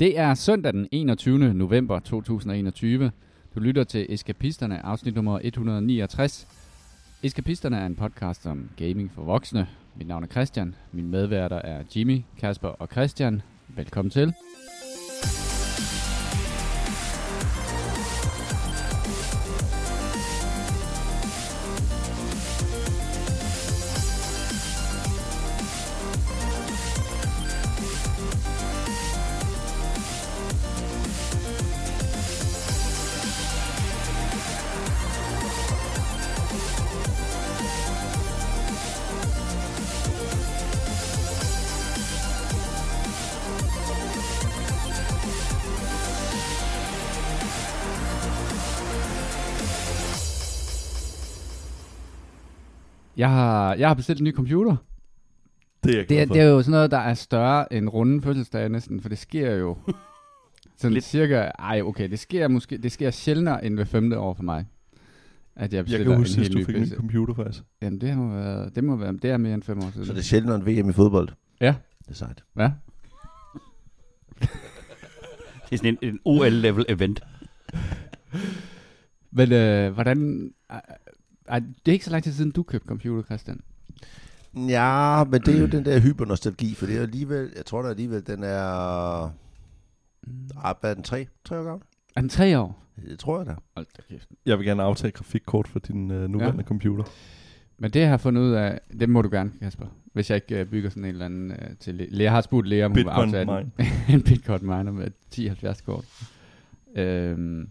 Det er søndag den 21. november 2021. Du lytter til Eskapisterne, afsnit nummer 169. Eskapisterne er en podcast om gaming for voksne. Mit navn er Christian. Mine medværter er Jimmy, Kasper og Christian. Velkommen til. Jeg har, jeg har bestilt en ny computer. Det er jeg Det er, det er jo sådan noget, der er større end runde fødselsdage næsten, for det sker jo sådan Lidt. cirka, ej okay, det sker måske, det sker sjældnere end ved femte år for mig, at jeg jeg bestiller kan huske, en at du ny fik en computer faktisk. Jamen det må være, det må være, det er mere end fem år siden. Så det er sjældent en VM i fodbold. Ja. Det er sejt. Ja. Det er sådan en, en OL-level event. Men øh, hvordan, er, det er ikke så lang tid siden, du købte computer, Christian. Ja, men det er jo den der hypernostalgi, for det er alligevel, jeg tror da alligevel, den er, ah, hvad er den, tre, tre år gammel? Er den tre år? Det tror jeg da. Hold da kæft. Jeg vil gerne aftage grafikkort for din uh, nuværende Ja. computer. Men det jeg har fundet ud af, det må du gerne, Kasper. Hvis jeg ikke øh, bygger sådan en eller anden øh, til... Jeg har spurgt Lea, om hun vil aftage mine. en, en Bitcoin miner med 10-70 kort. Øhm,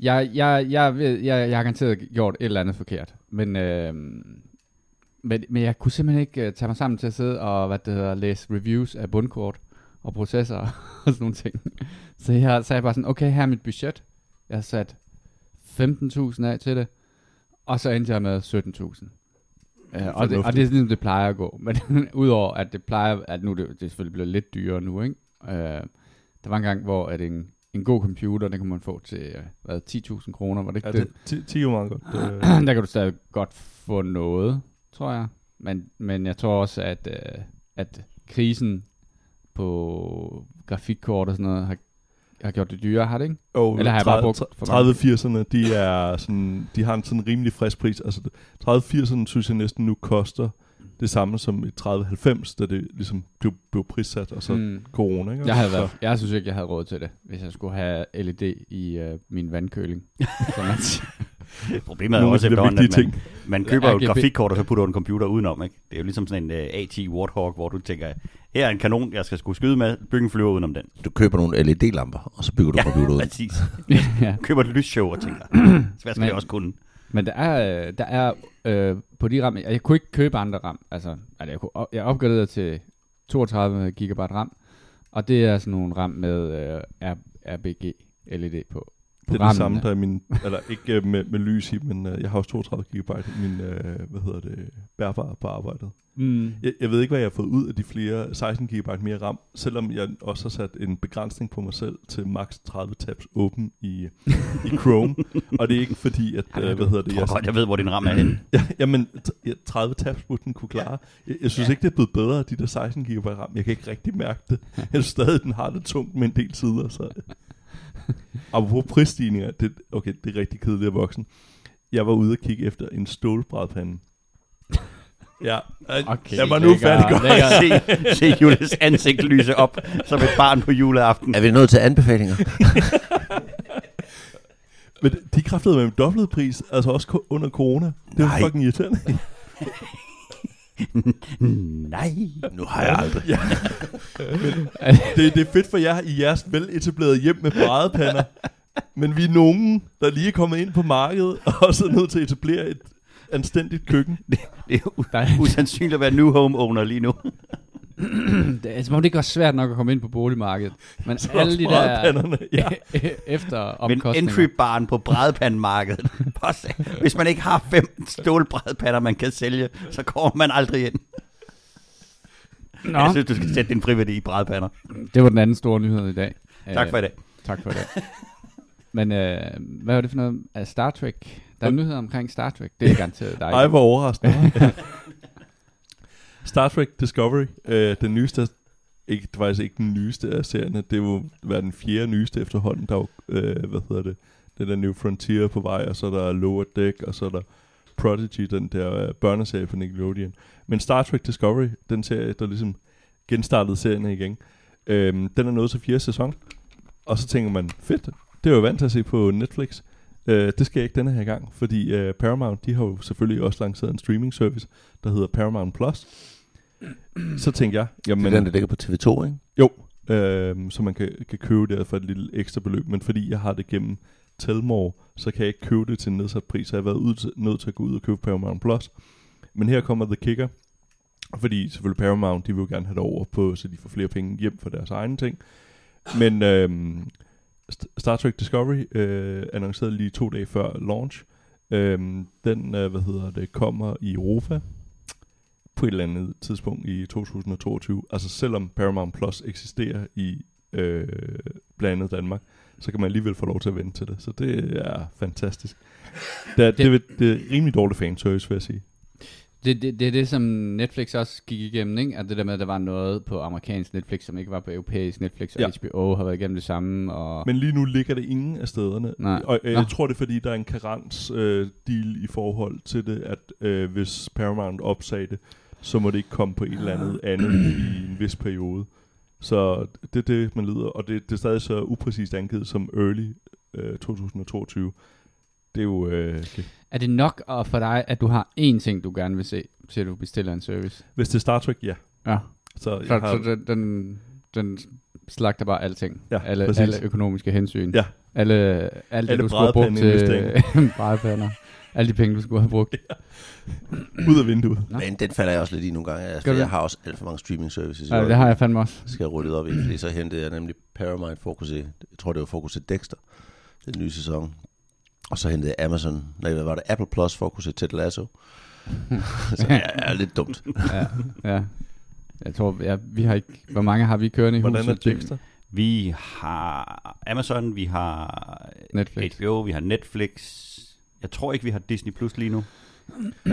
jeg, jeg, jeg, ved, jeg, jeg har garanteret gjort et eller andet forkert. Men, øhm, men, men jeg kunne simpelthen ikke uh, tage mig sammen til at sidde og hvad det hedder, læse reviews af bundkort og processorer og sådan nogle ting. Så jeg sagde bare sådan, okay, her er mit budget. Jeg har sat 15.000 af til det, og så endte jeg med 17.000. Uh, og, det, og det er sådan, det plejer at gå. Men udover at det plejer, at nu det, det er selvfølgelig blevet lidt dyrere nu, ikke? Uh, der var en gang, hvor at en, en god computer, den kan man få til uh, hvad, 10.000 kroner, var det ikke Ja, det? det, 10, 10 er meget godt. Øh, der kan du stadig godt få noget, tror jeg. Men, men jeg tror også, at, uh, at krisen på grafikkort og sådan noget har, har gjort det dyrere, har det ikke? og Eller har jeg bare brugt for mange? 30-80'erne, de, er sådan, de har en sådan rimelig frisk pris. Altså 30-80'erne synes jeg næsten nu koster det samme som i 30-90, da det ligesom blev, blev prissat, og så mm. Corona. Ikke? Jeg, havde Så- været, jeg synes ikke, jeg havde råd til det, hvis jeg skulle have LED i øh, min vandkøling. Man. Problemet er jo Nogle også efterhånden, at ting. man, man køber jo et grafikkort, og så putter du en computer udenom. Ikke? Det er jo ligesom sådan en uh, AT Warthog, hvor du tænker, her er en kanon, jeg skal skulle skyde med, bygge en flyver udenom den. Du køber nogle LED-lamper, og så bygger du ja, computer ud. præcis. ja. Køber et lysshow og tænker, så hvad skal Men- jeg også kunne? Men der er, der er øh, på de RAM, jeg kunne ikke købe andre RAM. Altså, altså jeg, kunne, op- jeg opgraderede til 32 GB RAM, og det er sådan nogle RAM med øh, R, RBG LED på. Det er det samme, der er min, eller ikke øh, med, med lys i, men øh, jeg har også 32 GB i min, øh, hvad hedder det, bærbare på arbejdet. Mm. Jeg, jeg ved ikke, hvad jeg har fået ud af de flere 16 GB mere RAM, selvom jeg også har sat en begrænsning på mig selv til max 30 tabs åben i, i Chrome. og det er ikke fordi, at, øh, hvad hedder det, Jeg godt, jeg ved, hvor din ram er henne. ja, jamen, t- ja, 30 tabs burde den kunne klare. Jeg, jeg synes Ja. ikke, det er blevet bedre, de der 16 GB RAM. Jeg kan ikke rigtig mærke det. Jeg synes stadig, den har det tungt med en del sider. Så. Apropos prisstigninger, det, okay, det er rigtig kedeligt at voksen. Jeg var ude og kigge efter en stålbrædpande. Ja, Okay, jeg var nu lækker, færdig godt. lækker. se, se Jules ansigt lyse op, som et barn på juleaften. Er vi nået til anbefalinger? Men de kræftede med en dobbelt pris, altså også under corona. Det er fucking irriterende. Nej. nu har jeg aldrig. ja. Men det, det er fedt for jer i jeres veletablerede hjem med brædepander. Men vi er nogen, der lige er kommet ind på markedet, og også er nødt til at etablere et anstændigt køkken. Det er Der er, usandsynligt at være new homeowner lige nu. det er som om det ikke var svært nok at komme ind på boligmarkedet. Men Så alle de der ja. efter Men omkostninger. entry-baren på se. Hvis man ikke har fem stålbrædpander, man kan sælge, så kommer man aldrig ind. Nå, Jeg synes, du skal sætte din friværdi i brædpander. det var den anden store nyhed i dag. Tak for i Øh, dag. Tak for det. Men øh, hvad var det for noget af Star Trek? Der er nyheder omkring Star Trek. Det er garanteret dig. Ej, hvor overraskende. Star Trek Discovery, øh, den nyeste ikke, det var faktisk ikke den nyeste af serierne. Det var være den fjerde nyeste efterhånden. Der var, øh, hvad hedder det, den der New Frontier på vej, og så er der Lower Deck, og så er der Prodigy, den der øh, børneserie fra Nickelodeon. Men Star Trek Discovery, den serie, der ligesom genstartede serien igen, øh, den er nået til fjerde sæson. Og så tænker man, fedt, det er jo vant til at se på Netflix. Øh, det skal jeg ikke denne her gang, fordi øh, Paramount, de har jo selvfølgelig også lanceret en streaming service, der hedder Paramount Plus. Så tænkte jeg, jamen, Det er den, der ligger på TV2, ikke? jo, øh, så man kan, kan købe det for et lille ekstra beløb, men fordi jeg har det gennem Telmore, så kan jeg ikke købe det til en nedsat pris, så jeg har været ud til, nødt til at gå ud og købe Paramount Plus. Men her kommer The Kicker, fordi selvfølgelig Paramount, de vil jo gerne have det over på, så de får flere penge hjem for deres egne ting. Men øh, Star Trek Discovery øh, annoncerede lige to dage før launch. Øh, den, øh, hvad hedder det, kommer i Europa på et eller andet tidspunkt i 2022. Altså selvom Paramount Plus eksisterer i øh, blandt andet Danmark, så kan man alligevel få lov til at vente til det. Så det er fantastisk. Det er, det, det, det er rimelig dårlig fanservice, vil jeg sige. Det, det, det er det, som Netflix også gik igennem, ikke? At det der med, at der var noget på amerikansk Netflix, som ikke var på europæisk Netflix, og Ja. HBO har været igennem det samme. Og... Men lige nu ligger det ingen af stederne. Nej. Og øh, jeg tror, det er fordi, der er en karans øh, deal i forhold til det, at øh, hvis Paramount opsagde det, så må det ikke komme på et eller andet andet i en vis periode. Så det er det, man lider. Og det, det er stadig så upræcist angivet som early øh, 2022. Det er jo... Øh, okay. Er det nok at- for dig, at du har én ting, du gerne vil se, til du bestiller en service? Hvis det er Star Trek, ja. Ja. Så, Så, jeg har, så den, den, den slagter bare alting. Ja, alle, præcis. alle økonomiske hensyn. Ja. Alle, alt det, Alle du skulle brugt til brædepandeinvesteringer. Alle de penge, du skulle have brugt. ud af vinduet. Nå. Men den falder jeg også lidt i nogle gange. Altså, jeg har også alt for mange streaming services. i Ja, det har jeg fandme også. skal jeg ryddet op i, fordi så hentede jeg nemlig Paramount Focus i, jeg tror det var Focus i Dexter, den nye sæson. Og så hentede jeg Amazon, nej, hvad var det, Apple Plus Focus i Ted Lasso. så det er, er lidt dumt. Ja, ja. Jeg tror, ja, vi har ikke... Hvor mange har vi kørende i Hvordan er huset? Dexter? Vi har Amazon, vi har Netflix. HBO, vi har Netflix. Jeg tror ikke, vi har Disney Plus lige nu. uh,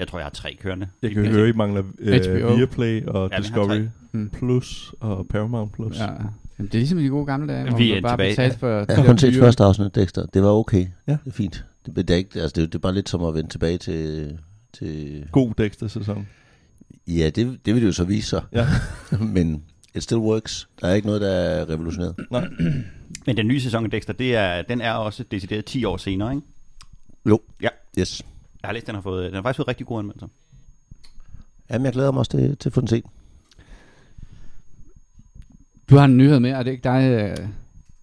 jeg tror, jeg har tre kørende. Jeg kan høre, I mangler øh, HBO. Viaplay og Ja, Discovery. Hmm. Plus og Paramount Plus. Ja. Jamen, det er ligesom de gode gamle dage, hvor Vi man er bare tilbage. betalte for... Jeg har kun set første afsnit af Dexter. Det var okay. Ja. Det er fint. Det, det, er ikke, altså det, det er bare lidt som at vende tilbage til... til God Dexter-sæson. ja, det, det vil det jo så vise sig. Ja. Men it still works. Der er ikke noget, der er revolutioneret. Nej. Men den nye sæson af Dexter, det er, den er også decideret 10 år senere, ikke? Jo. Ja. Yes. Jeg har læst, den har fået, den har faktisk fået rigtig gode anmeldelser. Jamen, jeg glæder mig også til, til at få den set. Du har en nyhed med, er det ikke dig... øh,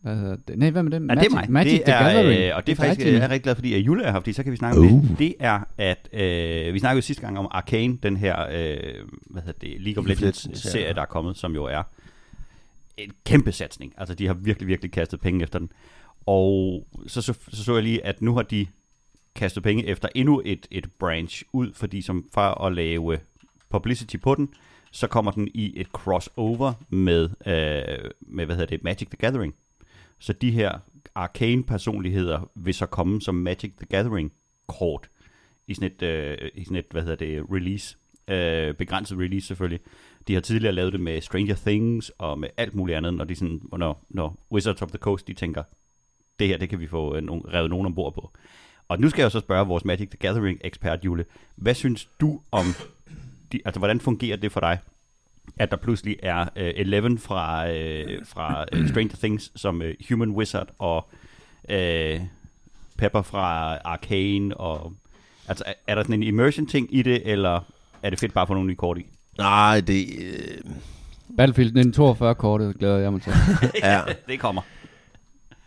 Hvad hedder det? Nej, hvad med det? Ja, det er mig. Magic det the er, Gathering. Øh, og det er faktisk, rigtigt. jeg er rigtig glad, fordi at Jule er her, fordi så kan vi snakke om Uh. det. Det er, at øh, vi snakkede jo sidste gang om Arcane, den her, øh, hvad hedder det, League of League of Legends Legends, ja. serie, der er kommet, som jo er en kæmpe satsning. Altså, de har virkelig, virkelig kastet penge efter den. Og så så, så, så jeg lige, at nu har de kastet penge efter endnu et, et branch ud, fordi som fra at lave publicity på den, så kommer den i et crossover med, øh, med hvad hedder det, Magic the Gathering. Så de her arcane personligheder vil så komme som Magic the Gathering kort i sådan et, øh, i sådan et hvad hedder det, release. Øh, begrænset release selvfølgelig. De har tidligere lavet det med Stranger Things og med alt muligt andet, når, de sådan, når, når Wizards of the Coast de tænker, det her det kan vi få øh, nogen, revet nogen ombord på. Og nu skal jeg så spørge vores Magic the Gathering ekspert, Jule. Hvad synes du om, de, altså hvordan fungerer det for dig, at der pludselig er øh, Eleven fra, øh, fra øh, Stranger Things som øh, Human Wizard, og øh, Pepper fra Arcane, og altså er, er der sådan en immersion ting i det, eller er det fedt bare at få nogle nye kort i? Nej, det... Øh, Battlefield 1942-kortet glæder jeg mig til. er, det kommer.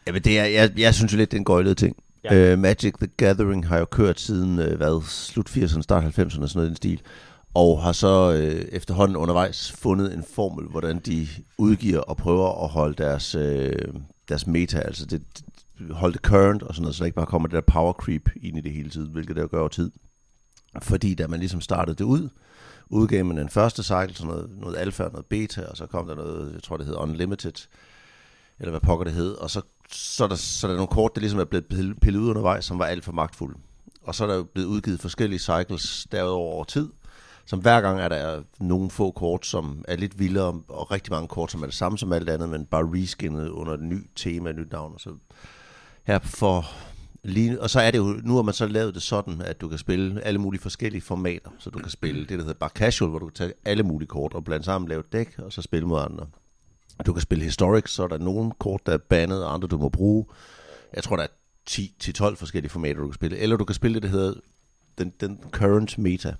Jamen, det er, jeg, jeg synes jo lidt, det er en gøjlet ting. Ja. Uh, Magic the Gathering har jo kørt siden, uh, hvad, slut 80'erne, start 90'erne, sådan noget i den stil. Og har så uh, efterhånden undervejs fundet en formel, hvordan de udgiver og prøver at holde deres, uh, deres meta, altså det, holde det current og sådan noget, så der ikke bare kommer det der power creep ind i det hele tiden, hvilket det jo gør over tid. Fordi da man ligesom startede det ud, udgav man den første cycle, sådan noget, noget alfa og noget beta, og så kom der noget, jeg tror det hed Unlimited, eller hvad pokker det hed, og så, så, er der, så er der nogle kort, der ligesom er blevet pillet- ud undervejs, som var alt for magtfulde. Og så er der jo blevet udgivet forskellige cycles derudover over tid, som hver gang er der nogle få kort, som er lidt vildere, og rigtig mange kort, som er det samme som alt andet, men bare reskinnet under et nyt tema, et nyt navn. Og så her for lige, og så er det jo, nu har man så lavet det sådan, at du kan spille alle mulige forskellige formater. Så du kan spille det, der hedder bare casual, hvor du kan tage alle mulige kort og blande sammen, lave et dæk, og så spille mod andre. Du kan spille historic, så er der nogle kort, der er bandet, og andre du må bruge. Jeg tror, der er 10-12 forskellige formater, du kan spille. Eller du kan spille det, der hedder den, den current meta.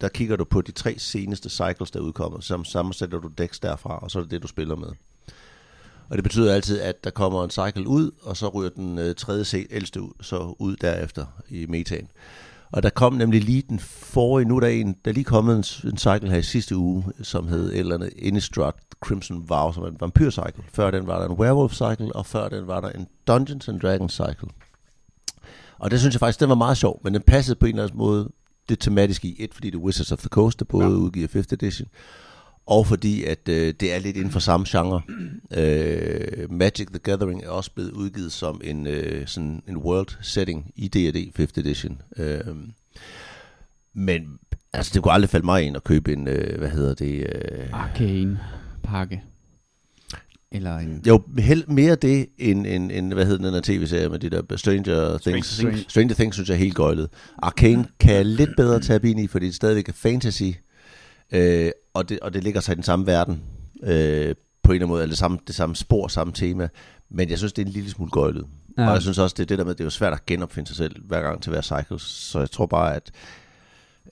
Der kigger du på de tre seneste cycles, der er udkommet, så sammensætter du decks derfra, og så er det det, du spiller med. Og det betyder altid, at der kommer en cycle ud, og så ryger den øh, tredje ældste ud, så ud derefter i metan. Og der kom nemlig lige den forrige, nu er der en, der er lige kommet en, en cycle her i sidste uge, som hed eller andet Innistrad Crimson Vow, som er en vampyr cycle. Før den var der en werewolf cycle, og før den var der en Dungeons and Dragons cycle. Og det synes jeg faktisk, den var meget sjov, men den passede på en eller anden måde det tematiske i et, fordi det er Wizards of the Coast, der både ja. udgiver 5th edition, og fordi at øh, det er lidt inden for samme genre. Øh, Magic the Gathering er også blevet udgivet som en, øh, sådan en world setting i D&D 5th edition. Øh, men altså, det kunne aldrig falde mig ind at købe en, øh, hvad hedder det? Øh, Arcane pakke. Eller en... Jo, held, mere det end, end, end, hvad hedder den der tv-serie med de der Stranger Things. Stranger Things. Stranger Things synes jeg er helt gøjlet. Arcane kan jeg lidt bedre tage ind i, fordi det stadigvæk er fantasy, øh, og, det, og det ligger sig i den samme verden, øh, på en eller anden måde, eller det samme, det samme spor, samme tema, men jeg synes, det er en lille smule gøjlet. Ja. Og jeg synes også, det er det der med, det er jo svært at genopfinde sig selv hver gang til hver cycle, så jeg tror bare, at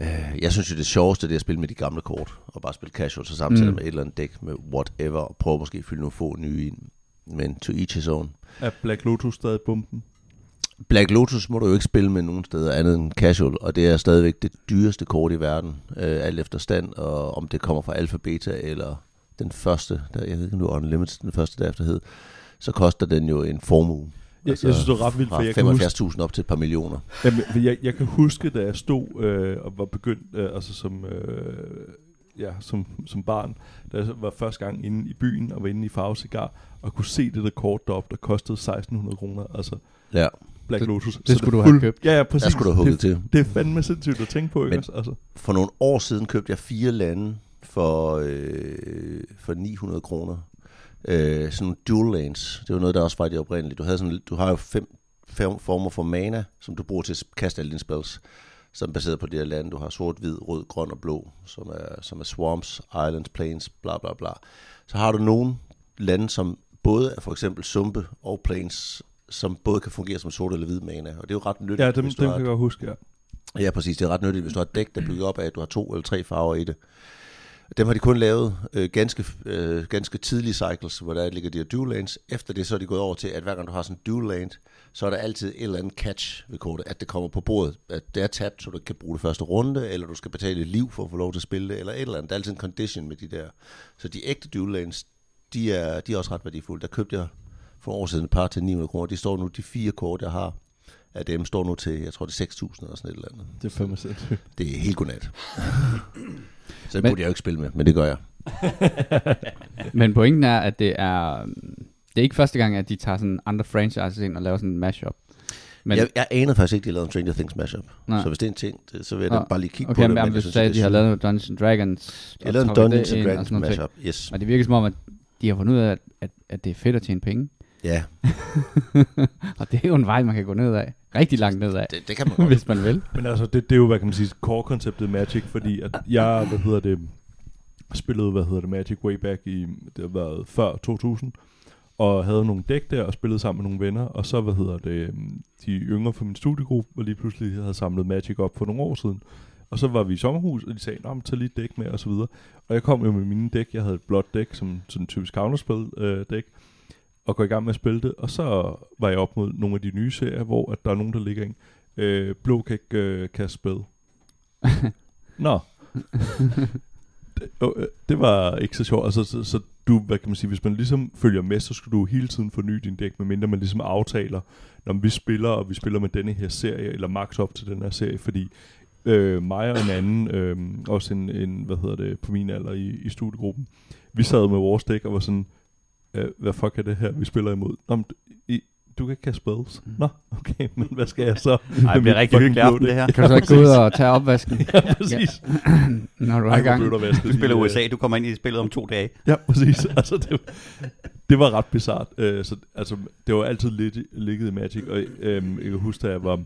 øh, jeg synes jo, det sjoveste, det er at spille med de gamle kort, og bare spille casual, så samtidig Mm. med et eller andet dæk med whatever, og prøve måske at fylde nogle få nye ind. Men to each his own. Er Black Lotus stadig bomben? Black Lotus må du jo ikke spille med nogen steder andet end casual, og det er stadigvæk det dyreste kort i verden, øh, alt efter stand, og om det kommer fra alfa, beta eller den første, der, jeg ved ikke var Unlimited, den første derefter hed, så koster den jo en formue. Jeg, jeg synes, det er ret vildt, for jeg kan huske, fra 75.000 op til et par millioner. Jamen, jeg, jeg kan huske, da jeg stod øh, og var begyndt, øh, altså som, øh, ja, som, som barn, da jeg var første gang inde i byen og var inde i Farve Cigar, og kunne se det der kort deroppe, der kostede 1600 kroner, altså Ja, Black Det- Lotus. det skulle du have købt. Ja, ja, præcis. der skulle du have hugget det, til. det er fandme sindssygt at tænke på, ikke Men- også? Altså, For nogle år siden købte jeg fire lande for, øh, for 900 kroner. Øh, sådan nogle dual lanes. Det var noget, der også var det oprindelige. Du, havde sådan, du har jo fem, fem former for mana, som du bruger til at kaste alle dine spells, som er baseret på de her lande. Du har sort, hvid, rød, grøn og blå, som er, som er swamps, islands, plains, bla bla bla. Så har du nogle lande, som både er for eksempel sumpe og plains, som både kan fungere som sort eller hvid mana. Og det er jo ret nyttigt. ja, dem, dem kan jeg godt huske, ja. Ja, præcis. Det er ret nyttigt, hvis du har et dæk, der bygger op af, at du har to eller tre farver i det. Dem har de kun lavet øh, ganske, øh, ganske tidlige cycles, hvor der ligger de her dual lanes. Efter det så er de gået over til, at hver gang du har sådan en dual lane, så er der altid et eller andet catch ved kortet, at det kommer på bordet. At det er tabt, så du kan bruge det første runde, eller du skal betale et liv for at få lov til at spille det, eller et eller andet. Der er altid en condition med de der. Så de ægte dual lanes, de er, de er også ret værdifulde. Der købte jeg for år siden et par til 900 kroner. De står nu, de fire kort, jeg har, af dem står nu til, jeg tror det er 6.000 eller sådan et eller andet. Det er fandme sindssygt. Det er helt godnat. Så det Men- burde jeg jo ikke spille med, men det gør jeg. Men pointen er, at det er, det er ikke første gang, at de tager sådan andre franchises ind og laver sådan en mashup. Men, jeg, jeg anede faktisk ikke, de lavede en Stranger Things mashup. Nej. Så hvis det er en ting, det- så vil jeg da bare lige kigge okay, på det. men, men jeg sagde, at de har lavet noget Dungeons and Dragons. Jeg og lavede en Dungeons and Dragons mashup, yes. Og det virker som om, at de har fundet ud af, at, at, at det er fedt at tjene penge. Ja, og det er jo en vej, man kan gå ned af. Rigtig langt ned af, det, det kan man godt. hvis man vil. Men altså, det, det er jo, hvad kan man sige, core-konceptet Magic, fordi at jeg, hvad hedder det, spillede, hvad hedder det, Magic way back i, det har været før 2000, og havde nogle dæk der, og spillede sammen med nogle venner, og så, hvad hedder det, øhm, de yngre fra min studiegruppe, var lige pludselig havde samlet Magic op for nogle år siden, og så var vi i sommerhus, og de sagde, Nå, men tag lige dæk med, og så videre. Og jeg kom jo med mine dæk, jeg havde et blåt dæk, som sådan en typisk counterspil øh, dæk, og går i gang med at spille det, og så var jeg op mod nogle af de nye serier, hvor at der er nogen, der ligger en, øh, blå kan ikke øh, kaste spil. Nå. det, øh, det var ikke så sjovt. Altså, så, så du, hvad kan man sige, hvis man ligesom følger med, så skal du hele tiden forny din dæk, medmindre man ligesom aftaler, når vi spiller, og vi spiller med denne her serie, eller max op til den her serie, fordi øh, mig og en anden, øh, også en, en, hvad hedder det, på min alder i, i studiegruppen, vi sad med vores dæk og var sådan, øh, hvad fuck er det her, vi spiller imod? Nå, men, I, du kan ikke kaste spells. Nå, okay, men hvad skal jeg så? Ej, det bliver rigtig hyggelig aften, det her. Kan du så ikke gå ud og tage opvasken, Ja, præcis. når du er i gang? vasket Du spiller øh, USA, du kommer ind i spillet om to dage. Ja, præcis. altså, det, det var ret bizart. Øh, så, altså, det var altid lidt ligget i Magic, og øhm, jeg kan huske, da jeg var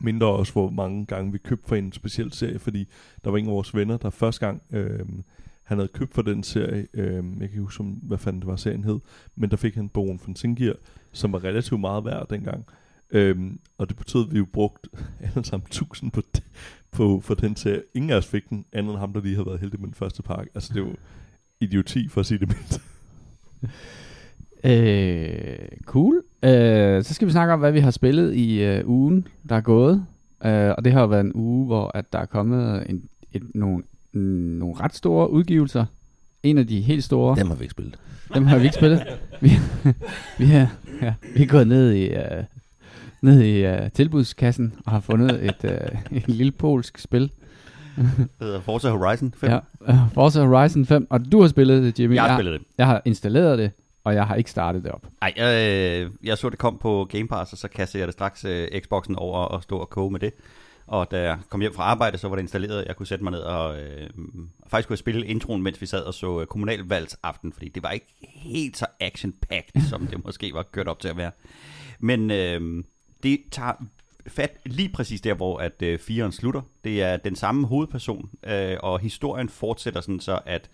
mindre også, hvor mange gange vi købte for en speciel serie, fordi der var en af vores venner, der første gang, øhm, han havde købt for den serie, øh, jeg kan ikke huske, hvad fanden det var, serien hed, men der fik han bogen fra Singir, som var relativt meget værd dengang. Øhm, og det betød, at vi jo brugte alle sammen tusind på, det- på, for den serie. Ingen af os fik den, anden end ham, der lige havde været heldig med den første pakke. Altså, det var idioti, for at sige det mindst. Øh, cool. Øh, så skal vi snakke om, hvad vi har spillet i øh, ugen, der er gået. Øh, og det har jo været en uge, hvor at der er kommet en, et, nogle, nogle ret store udgivelser. En af de helt store, Dem har vi ikke spillet. dem har vi ikke spillet. Vi, vi, er, ja, vi er gået ned i, uh, ned i uh, tilbudskassen og har fundet et, uh, et lille polsk spil. Det hedder Forza Horizon 5. Ja, uh, Forza Horizon 5, og du har spillet det, Jimmy. Jeg har jeg, spillet det. jeg har installeret det, og jeg har ikke startet det op. Ej, jeg, øh, jeg så det kom på Game Pass, og så kastede jeg det straks øh, Xboxen over og stod og koge med det. Og da jeg kom hjem fra arbejde, så var det installeret, jeg kunne sætte mig ned og øh, faktisk kunne jeg spille introen, mens vi sad og så øh, kommunalvalgsaften, fordi det var ikke helt så action-packed, som det måske var kørt op til at være. Men øh, det tager fat lige præcis der, hvor at øh, firen slutter. Det er den samme hovedperson, øh, og historien fortsætter sådan så, at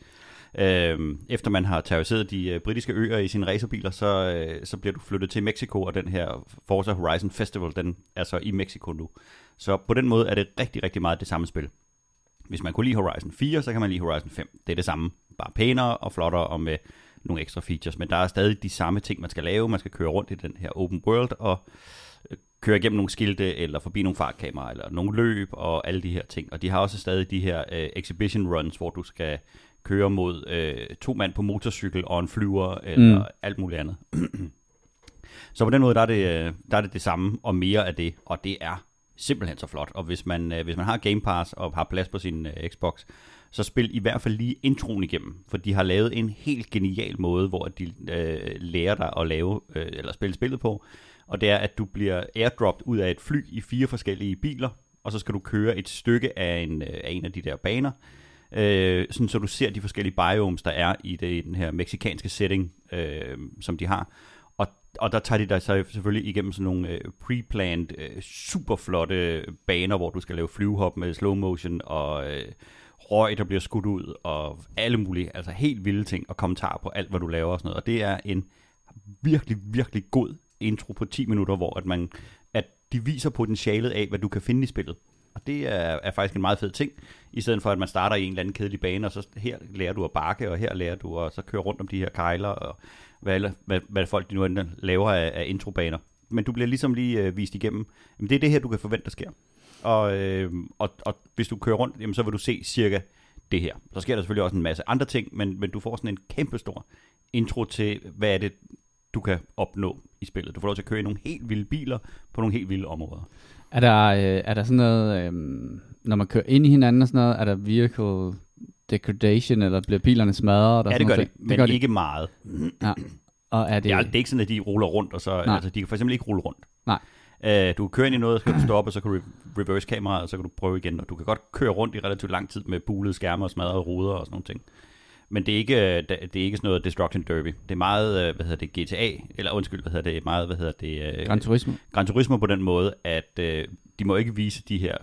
øh, efter man har terroriseret de øh, britiske øer i sine racerbiler, så, øh, så bliver du flyttet til Mexico, og den her Forza Horizon Festival, den er så i Mexico nu. Så på den måde er det rigtig, rigtig meget det samme spil. Hvis man kunne lide Horizon 4, så kan man lide Horizon 5. Det er det samme, bare pænere og flottere og med nogle ekstra features. Men der er stadig de samme ting, man skal lave. Man skal køre rundt i den her open world og øh, køre igennem nogle skilte, eller forbi nogle fartkameraer, eller nogle løb, og alle de her ting. Og de har også stadig de her øh, exhibition runs, hvor du skal køre mod øh, to mand på motorcykel og en flyver, eller mm. alt muligt andet. så på den måde, der er, det, øh, der er det det samme, og mere af det, og det er simpelthen så flot. Og hvis man, øh, hvis man har Game Pass og har plads på sin øh, Xbox, så spil i hvert fald lige introen igennem, for de har lavet en helt genial måde, hvor de øh, lærer dig at lave, øh, eller spille spillet på, og det er, at du bliver airdropped ud af et fly i fire forskellige biler, og så skal du køre et stykke af en, øh, af, en af de der baner, øh, sådan så du ser de forskellige biomes, der er i, det, i den her meksikanske setting, øh, som de har. Og, der tager de dig så selvfølgelig igennem sådan nogle øh, pre-planned, øh, super flotte baner, hvor du skal lave flyvehop med slow motion og øh, røg, der bliver skudt ud, og alle mulige, altså helt vilde ting, og kommentarer på alt, hvad du laver og sådan noget. Og det er en virkelig, virkelig god intro på 10 minutter, hvor at man, at de viser potentialet af, hvad du kan finde i spillet. Og det er, er faktisk en meget fed ting, i stedet for at man starter i en eller anden kedelig bane, og så her lærer du at bakke, og her lærer du at så køre rundt om de her kejler, og hvad, alle- hvad, hvad folk de nu enten laver af, af introbaner. Men du bliver ligesom lige øh, vist igennem, jamen det er det her, du kan forvente, der sker. Og, øh, og, og hvis du kører rundt, jamen så vil du se cirka det her. Så sker der selvfølgelig også en masse andre ting, men, men du får sådan en kæmpestor intro til, hvad er det, du kan opnå i spillet. Du får lov til at køre i nogle helt vilde biler på nogle helt vilde områder. Er der, øh, er der sådan noget, øh, når man kører ind i hinanden og sådan noget, er der vehicle degradation, eller bliver bilerne smadret? Og Ja, det gør noget de, ting? men gør de. ikke meget. Ja. Og er det, Det er, det er ikke sådan, at de ruller rundt, og så, Nej. altså, de kan for eksempel ikke rulle rundt. Nej. Uh, du kan køre ind i noget, så kan du stoppe, og så kan du re- reverse kameraet, og så kan du prøve igen. Og du kan godt køre rundt i relativt lang tid med bulede skærme og smadrede ruder og sådan nogle ting. Men det er ikke, øh, det er ikke sådan noget Destruction Derby. Det er meget, øh, hvad hedder det, GTA, eller undskyld, hvad hedder det, meget, hvad hedder det, øh, Gran Turismo? Gran Turismo på den måde, at øh, de må ikke vise de her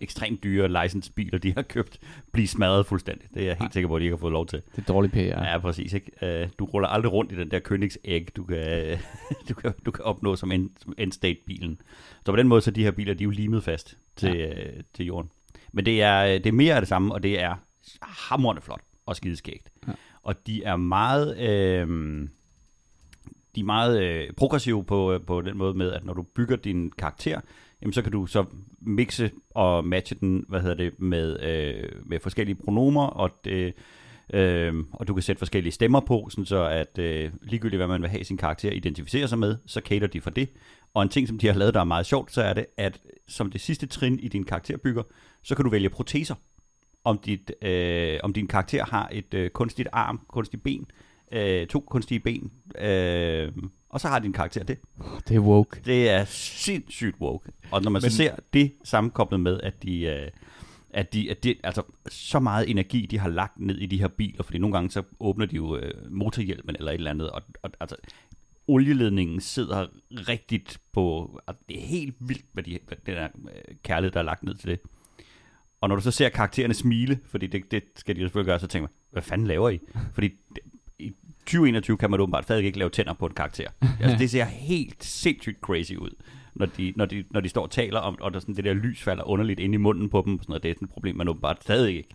ekstremt dyre licensed biler, de har købt, blive smadret fuldstændig. Det er jeg helt sikker på, at de ikke har fået lov til. Det er dårlig PR. Ja, ja præcis. Ikke? Øh, du ruller aldrig rundt i den der Königsegg, du kan, du kan, du kan opnå som, end, som endstate-bilen. Så på den måde, så de her biler, de er jo limet fast til, ja. øh, til jorden. Men det er, det er mere af det samme, og det er hamrende flot og skideskægt. Ja. Ja. Og de er meget... Øh, de er meget øh, progressive på, øh, på den måde med, at når du bygger din karakter, jamen så kan du så mixe og matche den, hvad hedder det, med, øh, med forskellige pronomer, og det, øh, og du kan sætte forskellige stemmer på, sådan så at øh, ligegyldigt hvad man vil have sin karakter identificere sig med, så cater de for det. Og en ting, som de har lavet, der er meget sjovt, så er det, at som det sidste trin i din karakterbygger, så kan du vælge proteser. Om, dit, øh, om din karakter har et øh, kunstigt arm, kunstigt ben, øh, to kunstige ben, øh, og så har de en karakter det. Det er woke. Det er sindssygt woke. Og når man Men, så ser det sammenkoblet med, at de, øh, at de, at de, altså så meget energi, de har lagt ned i de her biler, fordi nogle gange så åbner de jo øh, motorhjelmen eller et eller andet, og, og altså olieledningen sidder rigtigt på, altså, det er helt vildt, hvad, de, hvad den der øh, kærlighed, der er lagt ned til det. Og når du så ser karaktererne smile, fordi det, det skal de jo selvfølgelig gøre, så tænker man, hvad fanden laver I? Fordi det, i 2021 kan man åbenbart stadig ikke lave tænder på en karakter. Altså, det ser helt sindssygt crazy ud, når de, når de, når de står og taler om, og der sådan, det der lys falder underligt ind i munden på dem. og Sådan noget. Det er sådan et problem, man åbenbart stadig ikke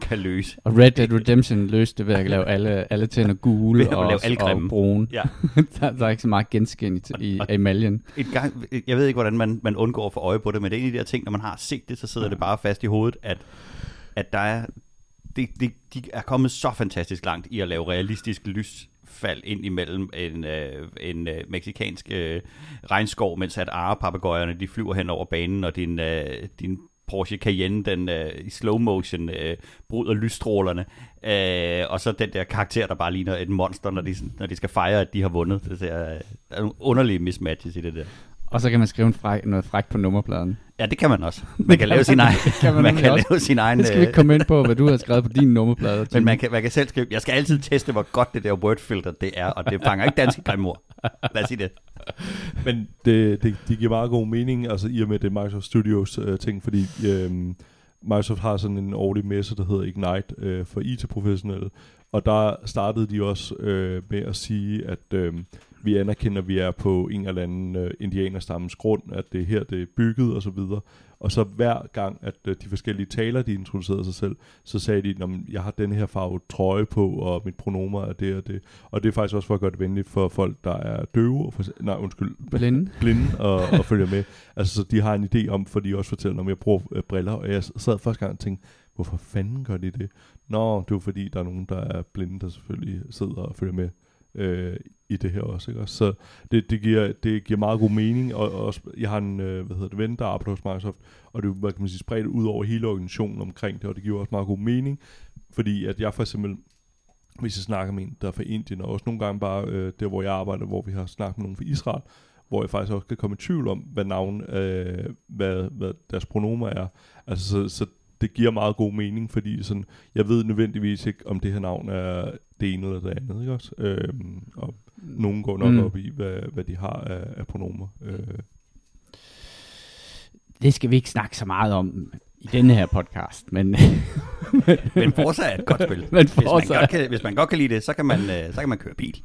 kan løse. Og Red Dead Redemption løste det ved at lave alle, alle tænder gule Ved at og, lave alle og brune. Ja. der, der er ikke så meget genskin i, i, Og- emaljen. Et gang, jeg ved ikke, hvordan man, man undgår at få øje på det, men det er en af de der ting, når man har set det, så sidder det bare fast i hovedet, at, at der er, det, det, de er kommet så fantastisk langt i at lave realistisk lysfald ind imellem en, øh, en øh, meksikansk øh, regnskov, mens at arepapagøjerne, de flyver hen over banen, og din, øh, din Porsche Cayenne, den øh, i slow motion øh, bryder lysstrålerne, øh, og så den der karakter, der bare ligner et monster, når de, når de skal fejre, at de har vundet. Det ser, øh, der er nogle underlige mismatches i det der. Og så kan man skrive en fræk, noget frækt på nummerpladen. Ja, det kan man også. Man kan lave sin egen, kan man man kan også. lave sin egen Det skal vi ikke øh, komme ind på, hvad du har skrevet på din nummerplade. men man kan, man kan selv skrive, jeg skal altid teste, hvor godt det der wordfilter det er, og det fanger ikke danske grimord. Lad os sige det. Men det, det, det giver meget god mening, altså i og med det Microsoft Studios øh, ting, fordi øh, Microsoft har sådan en årlig messe, der hedder Ignite øh, for IT-professionelle, og der startede de også øh, med at sige, at øh, vi anerkender, at vi er på en eller anden øh, indianerstammens grund, at det er her, det er bygget og så videre. Og så hver gang, at øh, de forskellige taler, de introducerede sig selv, så sagde de, at jeg har den her farve trøje på, og mit pronomer er det og det. Og det er faktisk også for at gøre det venligt for folk, der er døve, og for, nej undskyld, Blinde. blinde og, og følger med. Altså, så de har en idé om, for de også fortæller, om jeg bruger øh, briller, og jeg sad første gang og tænkte, hvorfor fanden gør de det? Nå, det er jo fordi, der er nogen, der er blinde, der selvfølgelig sidder og følger med øh, i det her også. Ikke? Så det, det, giver, det giver meget god mening, og, og også, jeg har en øh, hvad hedder det, ven, der arbejder hos Microsoft, og det er hvad kan man sige, spredt ud over hele organisationen omkring det, og det giver også meget god mening, fordi at jeg for eksempel hvis jeg snakker med en, der er fra Indien, og også nogle gange bare øh, der, hvor jeg arbejder, hvor vi har snakket med nogen fra Israel, hvor jeg faktisk også kan komme i tvivl om, hvad navn, øh, hvad, hvad deres pronomer er. Altså, så, så det giver meget god mening, fordi sådan, jeg ved nødvendigvis ikke, om det her navn er det ene eller det andet, ikke også? Øhm, og nogen går nok Mm. mm. op i, hvad, hvad de har af, af pronomer. Øh, Det skal vi ikke snakke så meget om i denne her podcast, men, Men Forza er et godt spil. Men hvis, man godt kan, hvis man godt kan lide det, så kan man, øh, så kan man køre bil.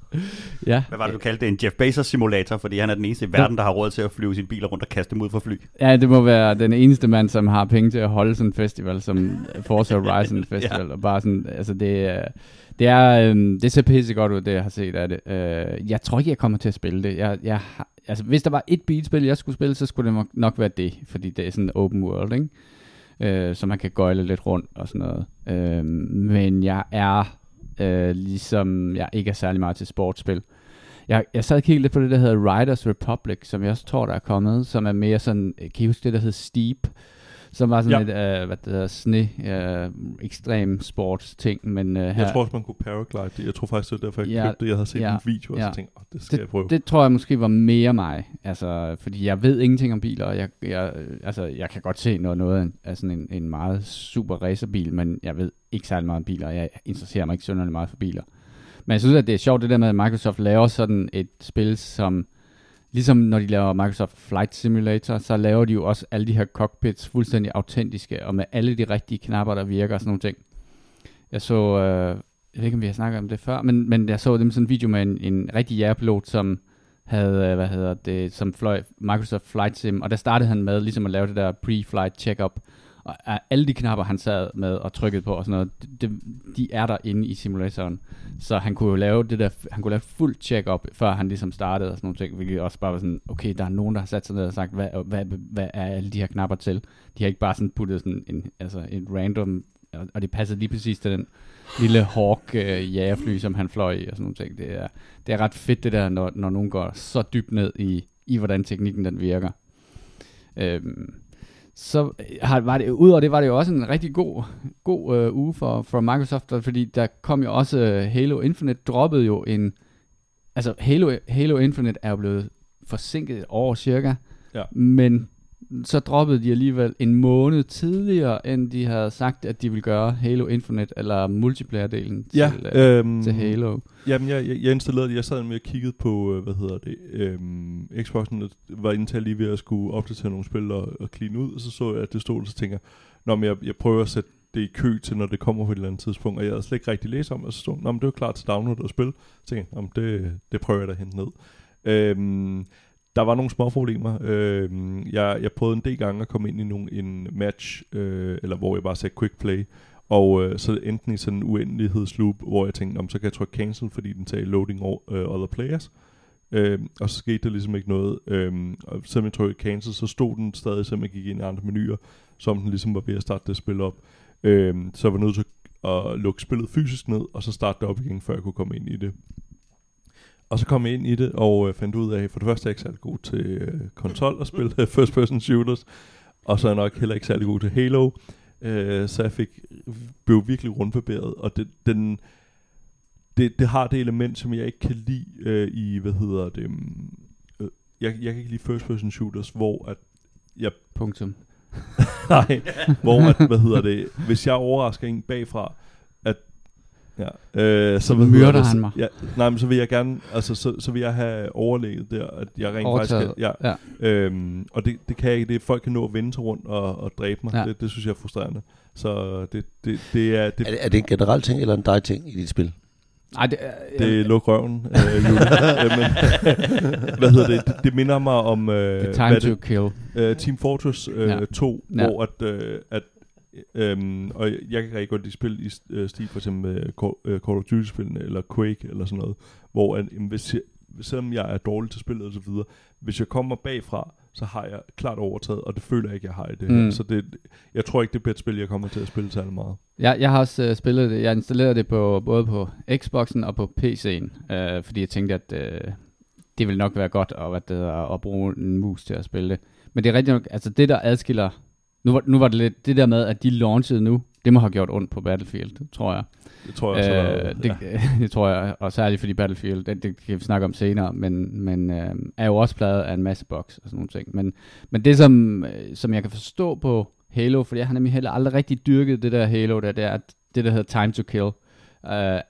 ja. Hvad var det, du kaldte det? En Jeff Bezos simulator, fordi han er den eneste i verden, der har råd til at flyve sine biler rundt og kaste dem ud fra fly. Ja, det må være den eneste mand, som har penge til at holde sådan en festival som Forza Horizon Festival. ja. Og bare sådan, altså det, er- det er, øhm, det ser pisse godt ud, det jeg har set af det. Øh, jeg tror ikke, jeg kommer til at spille det. Jeg, jeg, altså, hvis der var et bilspil, jeg skulle spille, så skulle det nok- nok være det, fordi det er sådan open world, ikke? Øh, så man kan gøjle lidt rundt og sådan noget. Øh, men jeg er, øh, ligesom jeg ikke er særlig meget til sportsspil, jeg, jeg sad og kiggede lidt på det, der hedder Riders Republic, som jeg også tror, der er kommet, som er mere sådan, kan I huske det, der hedder Steep? Som var sådan Ja. et, øh, hvad det hedder, sne, øh, ekstrem sports ting, men øh, her, jeg tror også, man kunne paraglide det. Jeg tror faktisk, det var derfor, jeg Ja, købte det. Jeg havde set ja, en video, og så ja. tænkte jeg, oh, det skal jeg prøve. det tror jeg måske var mere mig, altså, fordi jeg ved ingenting om biler, jeg, jeg, altså, jeg kan godt se noget, noget af, sådan en, en meget super racerbil, men jeg ved ikke særlig meget om biler, jeg interesserer mig ikke synderligt meget for biler. Men jeg synes, at det er sjovt det der med, at Microsoft laver sådan et spil, som ligesom når de laver Microsoft Flight Simulator, så laver de jo også alle de her cockpits fuldstændig autentiske, og med alle de rigtige knapper, der virker og sådan nogle ting. Jeg så, øh, jeg ved ikke, om vi har snakket om det før, men, men jeg så dem sådan en video med en, en rigtig jægerpilot, som havde, øh, hvad hedder det, som fløj Microsoft Flight Sim, og der startede han med ligesom at lave det der pre-flight check-up, og øh, alle de knapper, han sad med og trykkede på og sådan noget, det, de er der inde i simulatoren. Så han kunne jo lave det der, han kunne lave fuld check-up, før han ligesom startede og sådan nogle ting, hvilket også bare var sådan, okay, der er nogen, der har sat sig ned og sagt, hvad, hvad, hvad er alle de her knapper til? De har ikke bare sådan puttet sådan en, altså en random, og- det passede lige præcis til den lille Hawk øh, jagerfly, som han fløj i og sådan nogle ting. Det er, det er ret fedt det der, når, når nogen går så dybt ned i, i hvordan teknikken den virker. Øhm, så har, var det, udover det var det jo også en rigtig god, god øh, uge for, for Microsoft, fordi der kom jo også øh, Halo Infinite droppede jo en altså Halo, Halo Infinite er jo blevet forsinket et år cirka, Ja. men så droppede de alligevel en måned tidligere, end de havde sagt, at de ville gøre Halo Infinite, eller multiplayer-delen Ja, til, øh, øhm, til Halo. Jamen, jeg, jeg, jeg installerede det. Jeg sad med og kiggede på, øh, hvad hedder det, øhm, Xboxen var indtil lige ved at skulle opdatere nogle spil og, og clean ud, og så så jeg, at det stod, og så tænker Nå, men jeg, jeg prøver at sætte det i kø til, når det kommer på et eller andet tidspunkt, og jeg havde slet ikke rigtig læst om, det, og så stod, Nå, men det er jo klar til download og spil. Så tænkte jeg, det, det prøver jeg da at hente ned. Øhm, der var nogle små problemer. Øh, jeg, jeg prøvede en del gange at komme ind i nogle, en match, øh, eller hvor jeg bare sagde quick play, og øh, så enten i sådan en uendelighedsloop, hvor jeg tænkte, om så kan jeg trykke cancel, fordi den sagde loading all, uh, other players. Øh, og så skete der ligesom ikke noget. Øh, og selvom jeg trykkede cancel, så stod den stadig, selvom jeg gik ind i andre menuer, som den ligesom var ved at starte det spil op. Øh, så jeg var nødt til at lukke spillet fysisk ned, og så starte det op igen, før jeg kunne komme ind i det. Og så kom jeg ind i det, og øh, fandt ud af, for det første er jeg ikke særlig god til øh, konsol at spille first person shooters, og så er jeg nok heller ikke særlig god til Halo. Øh, så jeg fik, blev virkelig rundbarberet, og det, den, det, det har det element, som jeg ikke kan lide øh, i, hvad hedder det, mm, øh, jeg, jeg kan ikke lide first person shooters, hvor at jeg Punktum. Nej, hvor at, hvad hedder det, hvis jeg overrasker en bagfra, ja, øh, så hvad hedder Myrder det, han så- mig. Ja, nej, men så vil jeg gerne, altså så, så vil jeg have overlægget der, at jeg rent Overtaget. faktisk kan, ja, Ja. øhm, og det, det kan jeg ikke, det er, folk kan nå at vende sig rundt og, og dræbe mig, Ja. det, det synes jeg er frustrerende. Så det, det, det er, det, Er, det- er det en generel ting, eller en dig ting i dit spil? Ej, det, er- det er luk røven, øh, Julie. Øh, men, hvad hedder det, det, det minder mig om, øh, the time to det, kill. uh, Team Fortress uh, Ja. ja. 2, Ja. hvor at, uh, at um, og jeg kan rigtig godt lide spil i uh, stil for eksempel Call, uh, Call of Duty-spillene, eller Quake, eller sådan noget, hvor at, jamen, hvis jeg, selvom jeg er dårlig til spillet og så videre, hvis jeg kommer bagfra, så har jeg klart overtaget, og det føler jeg ikke, jeg har i det Mm. her. Så det, jeg tror ikke, det bliver et spil, jeg kommer til at spille særlig meget. Jeg, jeg har også uh, spillet det. Jeg installerede det på, både på Xboxen og på PC'en, uh, fordi jeg tænkte, at uh, det ville nok være godt at, hvad det hedder, at bruge en mus til at spille det. Men det er rigtigt nok, altså det der adskiller, nu var, nu var det lidt det der med, at de launchede nu, det må have gjort ondt på Battlefield, tror jeg. Det tror jeg også. Øh, været- det, ja. det tror jeg, og særligt fordi Battlefield, det, det kan vi snakke om senere, men, men øh, er jo også pladet af en masse bugs og sådan nogle ting. Men, men det, som, øh, som jeg kan forstå på Halo, fordi jeg har nemlig heller aldrig rigtig dyrket det der Halo, der, det er, at det, der hedder Time to Kill, øh,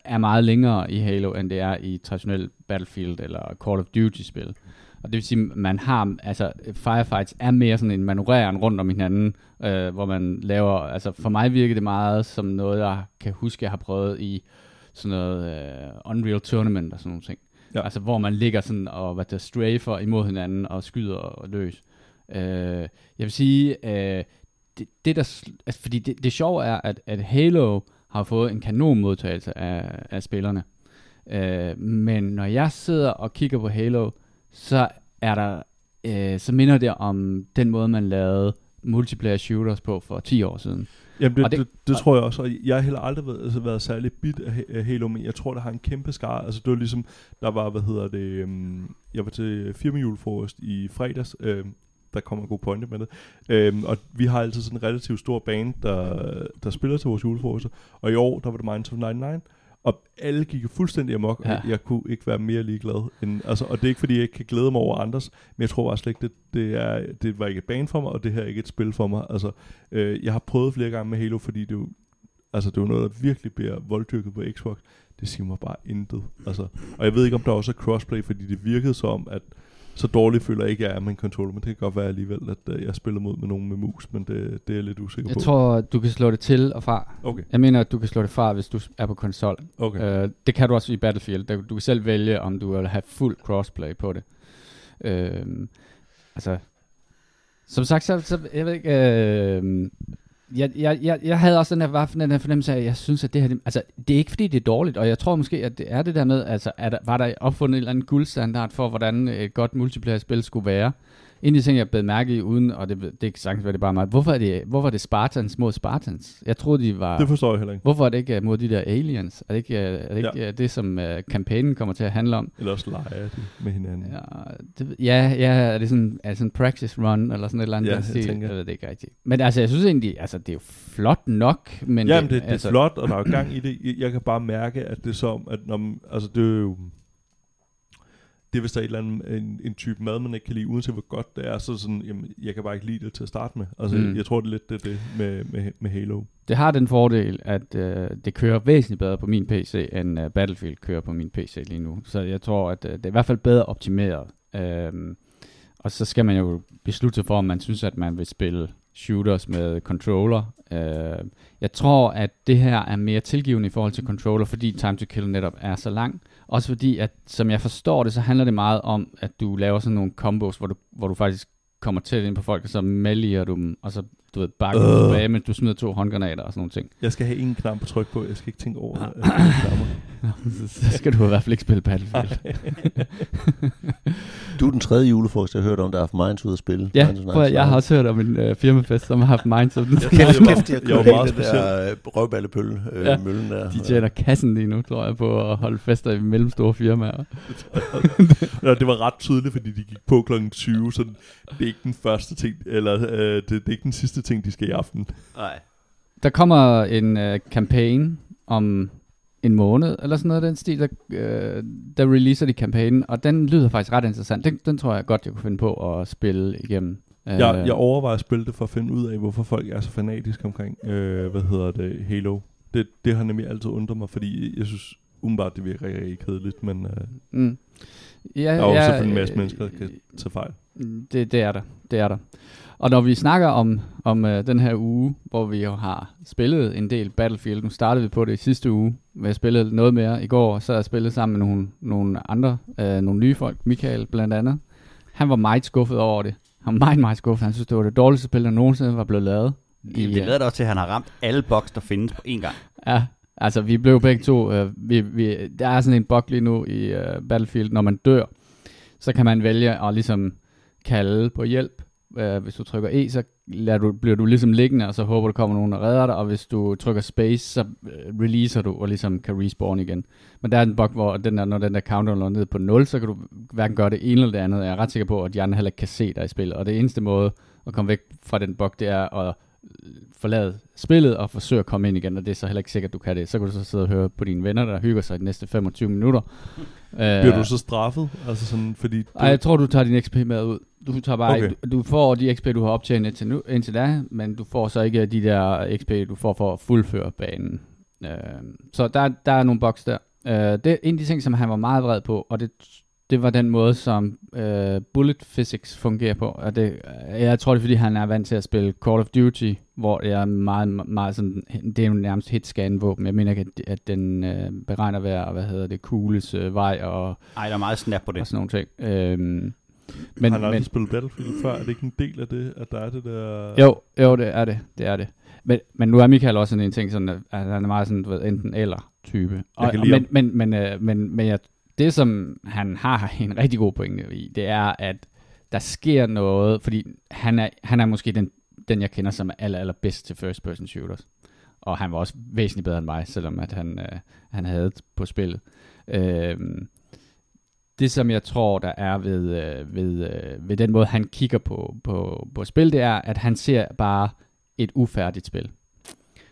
er meget længere i Halo, end det er i traditionel Battlefield eller Call of Duty-spil. Og det vil sige, man har, altså firefights er mere sådan en manøvreren rundt om hinanden, øh, hvor man laver, altså for mig virker det meget som noget, jeg kan huske, jeg har prøvet i sådan noget øh, Unreal Tournament og sådan nogle ting. Ja. Altså hvor man ligger sådan og hvad der strafer imod hinanden og skyder og løs. Øh, jeg vil sige, øh, det, det der, altså fordi det, det sjove er, at, at Halo har fået en kanon modtagelse af, af spillerne. Øh, men når jeg sidder og kigger på Halo, så er der, øh, så minder det om den måde, man lavede multiplayer shooters på for 10 år siden. Jamen det, Og det- det, det, og- tror jeg også, og jeg har heller aldrig været, altså, været særlig bit af Ha- af Halo, men jeg tror, der har en kæmpe skare. Altså det var ligesom, der var, hvad hedder det, um, jeg var til firmajulefrokost i fredags, øh, der kommer en god pointe med det, øhm, og vi har altid sådan en relativt stor band, der, der spiller til vores julefrokoster, og i år, der var det Minds of 99, og alle gik fuldstændig amok, og ja. jeg kunne ikke være mere ligeglad. End, altså, og det er ikke, fordi jeg ikke kan glæde mig over andres, men jeg tror bare slet ikke, det, det, er, det var ikke et bane for mig, og det her er ikke et spil for mig. Altså, øh, jeg har prøvet flere gange med Halo, fordi det jo, altså, det er jo noget, der virkelig bliver volddyrket på Xbox. Det siger mig bare intet. Altså, og jeg ved ikke, om der også er crossplay, fordi det virkede som, at så dårligt føler jeg ikke, at jeg er med en controller, men det kan godt være alligevel, at øh, jeg spiller mod med nogen med mus, men det, det er jeg lidt usikker Jeg på. tror, du kan slå det til og fra. Okay, Jeg mener, at du kan slå det fra, hvis du er på konsol. okay. Øh, det kan du også i Battlefield. Der- Du kan selv vælge, om du vil have fuld crossplay på det. Øh, altså, som sagt, så, så jeg ved ikke, øh, jeg, jeg, jeg, jeg havde også den her, var den her fornemmelse af, at jeg synes, at det her, det, altså, det er ikke fordi, det er dårligt, og jeg tror måske, at det er det der med, altså, er der, var der opfundet en eller anden guldstandard for, hvordan et godt multiplayer-spil skulle være. En af de ting, jeg blev mærke i, uden, og det, det kan sagtens være, det bare mig, hvorfor er det, hvorfor er det Spartans mod Spartans? Jeg troede, de var... det forstår jeg heller ikke. Hvorfor er det ikke øh, mod de der aliens? Er det ikke, øh, er det, ikke Ja. ja. det, som uh, kampagnen kommer til at handle om? Eller også leger de med hinanden. Ja, det, ja, ja, er det sådan, er det sådan en practice run, eller sådan et eller andet? Ja, jeg stil? tænker. jeg ved det ikke rigtigt. Men altså, jeg synes egentlig, altså, det er jo flot nok, men... Jamen, det, det altså, er flot, og der er jo gang i det. Jeg- Jeg kan bare mærke, at det er som, at når, man- altså det er jo, det er hvis der er et eller andet, en, en type mad, man ikke kan lide, uanset hvor godt det er, så sådan, jamen, jeg kan bare ikke lide det til at starte med. Altså, Mm. jeg tror, det er lidt det, det med, med, med Halo. Det har den fordel, at øh, det kører væsentligt bedre på min PC, end øh, Battlefield kører på min PC lige nu. Så jeg tror, at øh, det er i hvert fald bedre optimeret. Øhm, og så skal man jo beslutte sig for, om man synes, at man vil spille shooters med controller. Øh, jeg tror, at det her er mere tilgivende i forhold til controller, fordi time to kill netop er så lang. Også fordi, at som jeg forstår det, så handler det meget om, at du laver sådan nogle combos, hvor du, hvor du faktisk kommer tæt ind på folk, og så melder du dem, og så du ved, bakker du Øh. tilbage, mens du smider to håndgranater og sådan nogle ting. Jeg skal have en knap på tryk på, jeg skal ikke tænke over Ah. at skal knapper. så skal du i hvert fald ikke spille Battlefield. Du er den tredje julefrokost, jeg har hørt om, der har haft Minds ud at spille. Ja, Minds prøv, at- jeg har også hørt om en øh, firmafest, som har haft Minds den. Jeg Kæft, Jeg var- kæft, jeg jeg var meget den der øh, røvballepølle, øh, Ja. møllen der. De tjener kassen lige nu, tror jeg, på at holde fester i mellemstore firmaer. Ja, det var ret tydeligt, fordi de gik på klokken 20, så det er ikke den første ting, eller øh, det, det er ikke den sidste ting, de skal i aften. Nej. Der kommer en øh, kampagne om en måned, eller sådan noget den stil, der, øh, der releaser de kampagnen, og den lyder faktisk ret interessant. Den, den tror jeg godt, jeg kunne finde på at spille igennem. Øh, Jeg, jeg overvejer at spille det for at finde ud af, hvorfor folk er så fanatiske omkring, øh, hvad hedder det, Halo. Det, det har nemlig altid undret mig, fordi jeg synes umiddelbart, det virker rigtig kedeligt, men øh, mm. ja, der er jo ja, selvfølgelig en masse øh, mennesker, der kan tage fejl. Det, det er der. Det er der. Og når vi snakker om, om øh, den her uge, hvor vi jo har spillet en del Battlefield, nu startede vi på det i sidste uge, hvor jeg spillede noget mere i går, så jeg spillet sammen med nogle, nogle andre, øh, nogle nye folk, Michael blandt andet. Han var meget skuffet over det. Han var meget, meget skuffet. Han synes, det var det dårligste spil, der nogensinde var blevet lavet. Det, det Ja. lader også til, at han har ramt alle boks, der findes på én gang. Ja, altså vi blev begge to, øh, vi, vi, der er sådan en bug lige nu i øh, Battlefield, når man dør, så kan man vælge at ligesom kalde på hjælp. Øh, hvis du trykker E, så lader du, bliver du ligesom liggende, og så håber du kommer nogen, der redder dig, og hvis du trykker space, så øh, releaser du, og ligesom kan respawn igen. Men der er en bug, hvor den der, når den der counter er ned på 0, så kan du hverken gøre det ene eller det andet. Jeg er ret sikker på, at de andre heller ikke kan se dig i spillet, og det eneste måde at komme væk fra den bug, det er at forlade spillet og forsøge at komme ind igen, og det er så heller ikke sikkert, du kan det. Så kan du så sidde og høre på dine venner, der hygger sig de næste 25 minutter. Bliver du så straffet? Altså sådan, fordi... Du, Ej, jeg tror, du tager din XP med ud. Du tager bare Okay. du, du får de XP, du har optjent indtil, nu, indtil da, men du får så ikke de der XP, du får for at fuldføre banen. Øh, så der, der er nogle boks der. Øh, det er en af de ting, som han var meget vred på, og det, det var den måde, som øh, bullet physics fungerer på. Og det, jeg tror, det er, fordi han er vant til at spille Call of Duty, hvor det er meget, meget sådan, det er jo nærmest hit-scan våben. Jeg mener ikke, at, at den øh, beregner hver, hvad hedder det, kugles øh, vej og, Ej, der er meget snap på det. og sådan nogle ting. Øhm, men, men, han har aldrig men, spillet Battlefield før. Er det ikke en del af det, at der er det der... jo, jo, det er det. Det er det. Men, men nu er Michael også sådan en ting, sådan, at han er meget sådan, du ved, enten eller type. Og, kan og, lide men, men, men, øh, men, men jeg, det, som han har en rigtig god pointe i, det er, at der sker noget, fordi han er, han er måske den, den, jeg kender som er aller, aller bedst til first person shooters. Og han var også væsentligt bedre end mig, selvom at han, øh, han havde på spillet. Øhm, det, som jeg tror, der er ved, øh, ved, øh, ved den måde, han kigger på, på, på spil, det er, at han ser bare et ufærdigt spil.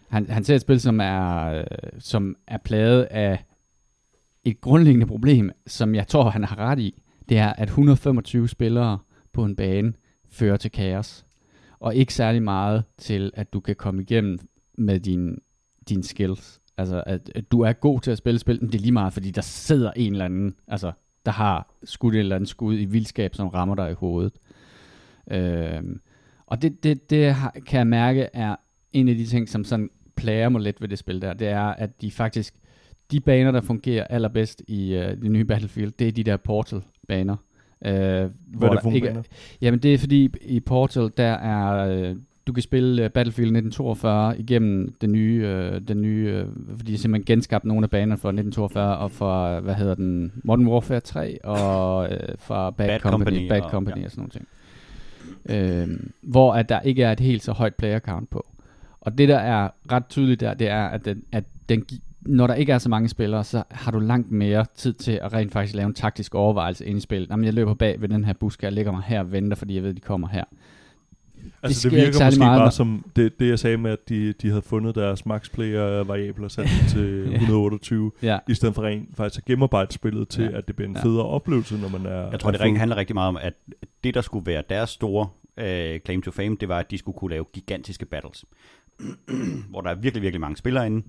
Han, han ser et spil, som er, øh, som er plaget af et grundlæggende problem, som jeg tror, han har ret i. Det er, at 125 spillere på en bane fører til kaos. Og ikke særlig meget til, at du kan komme igennem med din, din skills. Altså, at, at du er god til at spille spil, men det er lige meget, fordi der sidder en eller anden, altså, der har skudt et eller andet skud i vildskab, som rammer dig i hovedet. Øhm, og det, det, det har, kan jeg mærke er en af de ting, som sådan plager mig lidt ved det spil der. Det er, at de faktisk, de baner, der fungerer allerbedst i uh, det nye Battlefield, det er de der Portal-baner. Øh, Hvad er det for ikke? Jamen det er fordi i Portal, der er, øh, du kan spille øh, Battlefield 1942 igennem den nye, øh, den nye øh, fordi de simpelthen genskabt nogle af banerne fra 1942 og fra, hvad hedder den, Modern Warfare 3 og øh, fra Bad, Bad Company, Company Bad og- Company ja. og sådan nogle ting. Øh, hvor at der ikke er et helt så højt player count på. Og det der er ret tydeligt der, det er, at, den, at den, når der ikke er så mange spillere, så har du langt mere tid til at rent faktisk lave en taktisk overvejelse ind i spillet. Jamen, jeg løber bag ved den her busk, jeg ligger mig her og venter, fordi jeg ved, de kommer her. Altså, det, det virker måske meget, bare som det, det, jeg sagde med, at de, de havde fundet deres max player variabler sat til Ja. 128, Ja. i stedet for rent faktisk at gennemarbejde spillet til, Ja. at det bliver en Ja. federe oplevelse, når man er... Jeg tror, er det handler rigtig meget om, at det, der skulle være deres store øh, claim to fame, det var, at de skulle kunne lave gigantiske battles. hvor der er virkelig, virkelig mange spillere inde.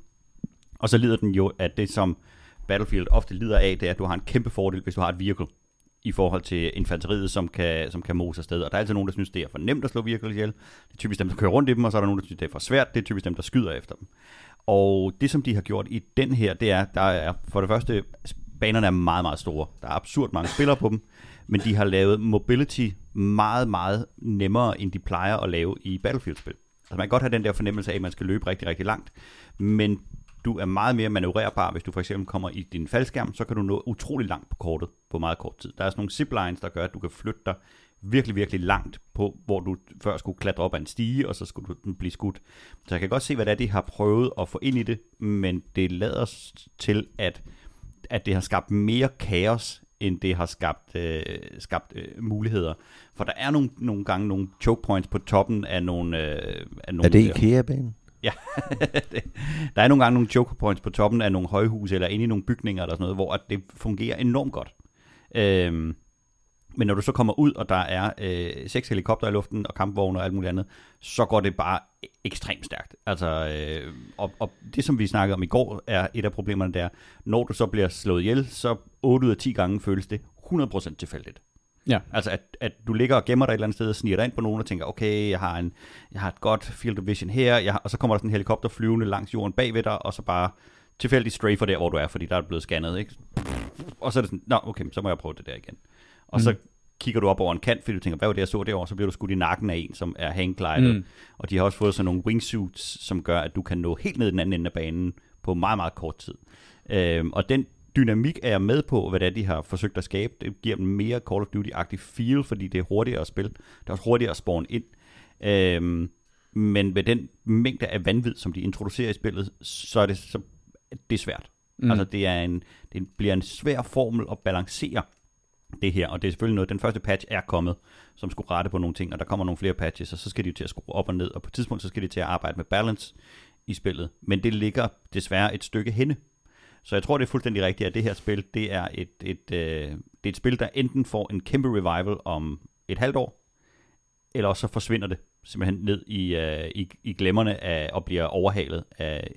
Og så lider den jo, at det som Battlefield ofte lider af, det er, at du har en kæmpe fordel, hvis du har et vehicle i forhold til infanteriet, som kan, som kan mose afsted. Og der er altid nogen, der synes, det er for nemt at slå virkelig ihjel. Det er typisk dem, der kører rundt i dem, og så er der nogen, der synes, det er for svært. Det er typisk dem, der skyder efter dem. Og det, som de har gjort i den her, det er, der er for det første, banerne er meget, meget store. Der er absurd mange spillere på dem, men de har lavet mobility meget, meget nemmere, end de plejer at lave i Battlefield-spil. Altså man kan godt have den der fornemmelse af, at man skal løbe rigtig, rigtig langt, men du er meget mere manøvrerbar, hvis du for eksempel kommer i din faldskærm, så kan du nå utrolig langt på kortet på meget kort tid. Der er sådan nogle ziplines, der gør, at du kan flytte dig virkelig, virkelig langt på, hvor du før skulle klatre op ad en stige, og så skulle du blive skudt. Så jeg kan godt se, hvad det er, de har prøvet at få ind i det, men det lader til, at, at det har skabt mere kaos, end det har skabt, øh, skabt øh, muligheder. For der er nogle, nogle gange nogle choke points på toppen af nogle... Øh, af nogle Er det IKEA-banen? Ja, der er nogle gange nogle choke points på toppen af nogle højhuse, eller inde i nogle bygninger, eller sådan noget, hvor at det fungerer enormt godt. Øhm, men når du så kommer ud, og der er øh, seks helikopter i luften, og kampvogne og alt muligt andet, så går det bare e- ekstremt stærkt. Altså, øh, og, og det, som vi snakkede om i går, er et af problemerne der, når du så bliver slået ihjel, så 8 ud af 10 gange føles det 100% tilfældigt. Ja. Altså, at, at du ligger og gemmer dig et eller andet sted og sniger dig ind på nogen og tænker, okay, jeg har, en, jeg har et godt field of vision her, jeg har, og så kommer der sådan en helikopter flyvende langs jorden bagved dig, og så bare tilfældigt strafer der, hvor du er, fordi der er blevet scannet, ikke? Og så er det sådan, nå, okay, så må jeg prøve det der igen. Og mm. så kigger du op over en kant, fordi du tænker, hvad var det, jeg så derovre? Så bliver du skudt i nakken af en, som er hangglidet. Mm. Og de har også fået sådan nogle wingsuits, som gør, at du kan nå helt ned i den anden ende af banen på meget, meget kort tid. Øhm, og den dynamik er jeg med på, hvad det er, de har forsøgt at skabe. Det giver dem mere Call of Duty-agtig feel, fordi det er hurtigere at spille. Det er også hurtigere at spawn ind. Øhm, men med den mængde af vanvid, som de introducerer i spillet, så er det, så, det er svært. Mm. Mm. Altså det, er en, det bliver en svær formel at balancere det her, og det er selvfølgelig noget, den første patch er kommet, som skulle rette på nogle ting, og der kommer nogle flere patches, og så skal de jo til at skrue op og ned, og på et tidspunkt, så skal de til at arbejde med balance i spillet, men det ligger desværre et stykke henne. Så jeg tror, det er fuldstændig rigtigt, at det her spil, det er et, et, øh, det er et spil, der enten får en kæmpe revival om et halvt år, eller også så forsvinder det simpelthen ned i, øh, i, i glemmerne af, og bliver overhalet af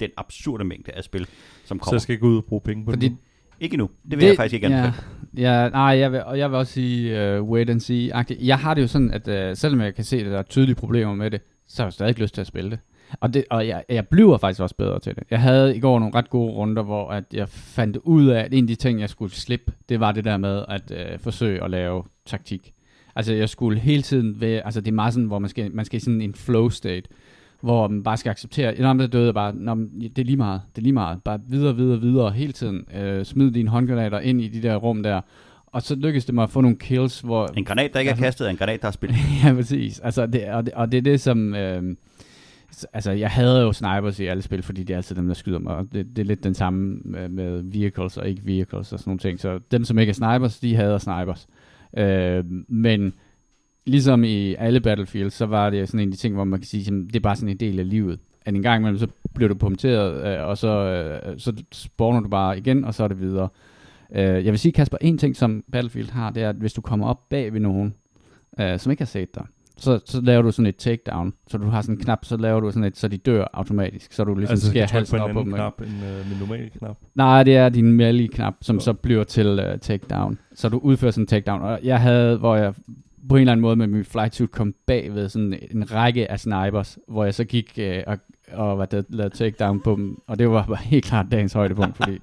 den absurde mængde af spil, som Så kommer. jeg skal ikke ud og bruge penge på Fordi det. Ikke nu. Det vil det, jeg faktisk ikke ja, anbefale. ja, nej, jeg vil, og jeg vil også sige uh, wait and see. -agtigt. Jeg har det jo sådan, at uh, selvom jeg kan se, at der er tydelige problemer med det, så har jeg stadig ikke lyst til at spille det. Og, det, og jeg, jeg bliver faktisk også bedre til det. Jeg havde i går nogle ret gode runder, hvor at jeg fandt ud af, at en af de ting, jeg skulle slippe, det var det der med at uh, forsøge at lave taktik. Altså jeg skulle hele tiden være, altså det er meget sådan, hvor man skal, man skal i sådan en flow state, hvor man bare skal acceptere, når der døde bare, Nå, det er lige meget, det er lige meget, bare videre, videre, videre, hele tiden, øh, smid dine håndgranater ind i de der rum der, og så lykkedes det mig at få nogle kills, hvor, En granat, der ikke er Altså- kastet, er en granat, der er spillet. ja, præcis. Altså, det, og, det, og det er det, som... Øh, altså, jeg havde jo snipers i alle spil, fordi det er altid dem, der skyder mig. Det, det er lidt den samme med, med vehicles og ikke vehicles og sådan nogle ting. Så dem, som ikke er snipers, de hader snipers. Øh, men ligesom i alle Battlefields, så var det sådan en af de ting, hvor man kan sige, at det er bare sådan en del af livet. At en gang imellem, så bliver du punkteret, øh, og så, øh, så spawner du bare igen, og så er det videre. Øh, jeg vil sige, Kasper, en ting, som Battlefield har, det er, at hvis du kommer op bag ved nogen, øh, som ikke har set dig, så, så laver du sådan et takedown. Så du har sådan en knap, så laver du sådan et, så de dør automatisk. Så du ligesom Altså, skærer halsen på op en på anden dem. knap end uh, min normale knap. Nej, det er din melee-knap, som så bliver til uh, takedown. Så du udfører sådan en takedown. Og jeg havde, hvor jeg på en eller anden måde med min flight suit kom bag ved sådan en række af snipers, hvor jeg så gik uh, og, og hvad det, lavede takedown på dem. Og det var bare helt klart dagens højdepunkt, fordi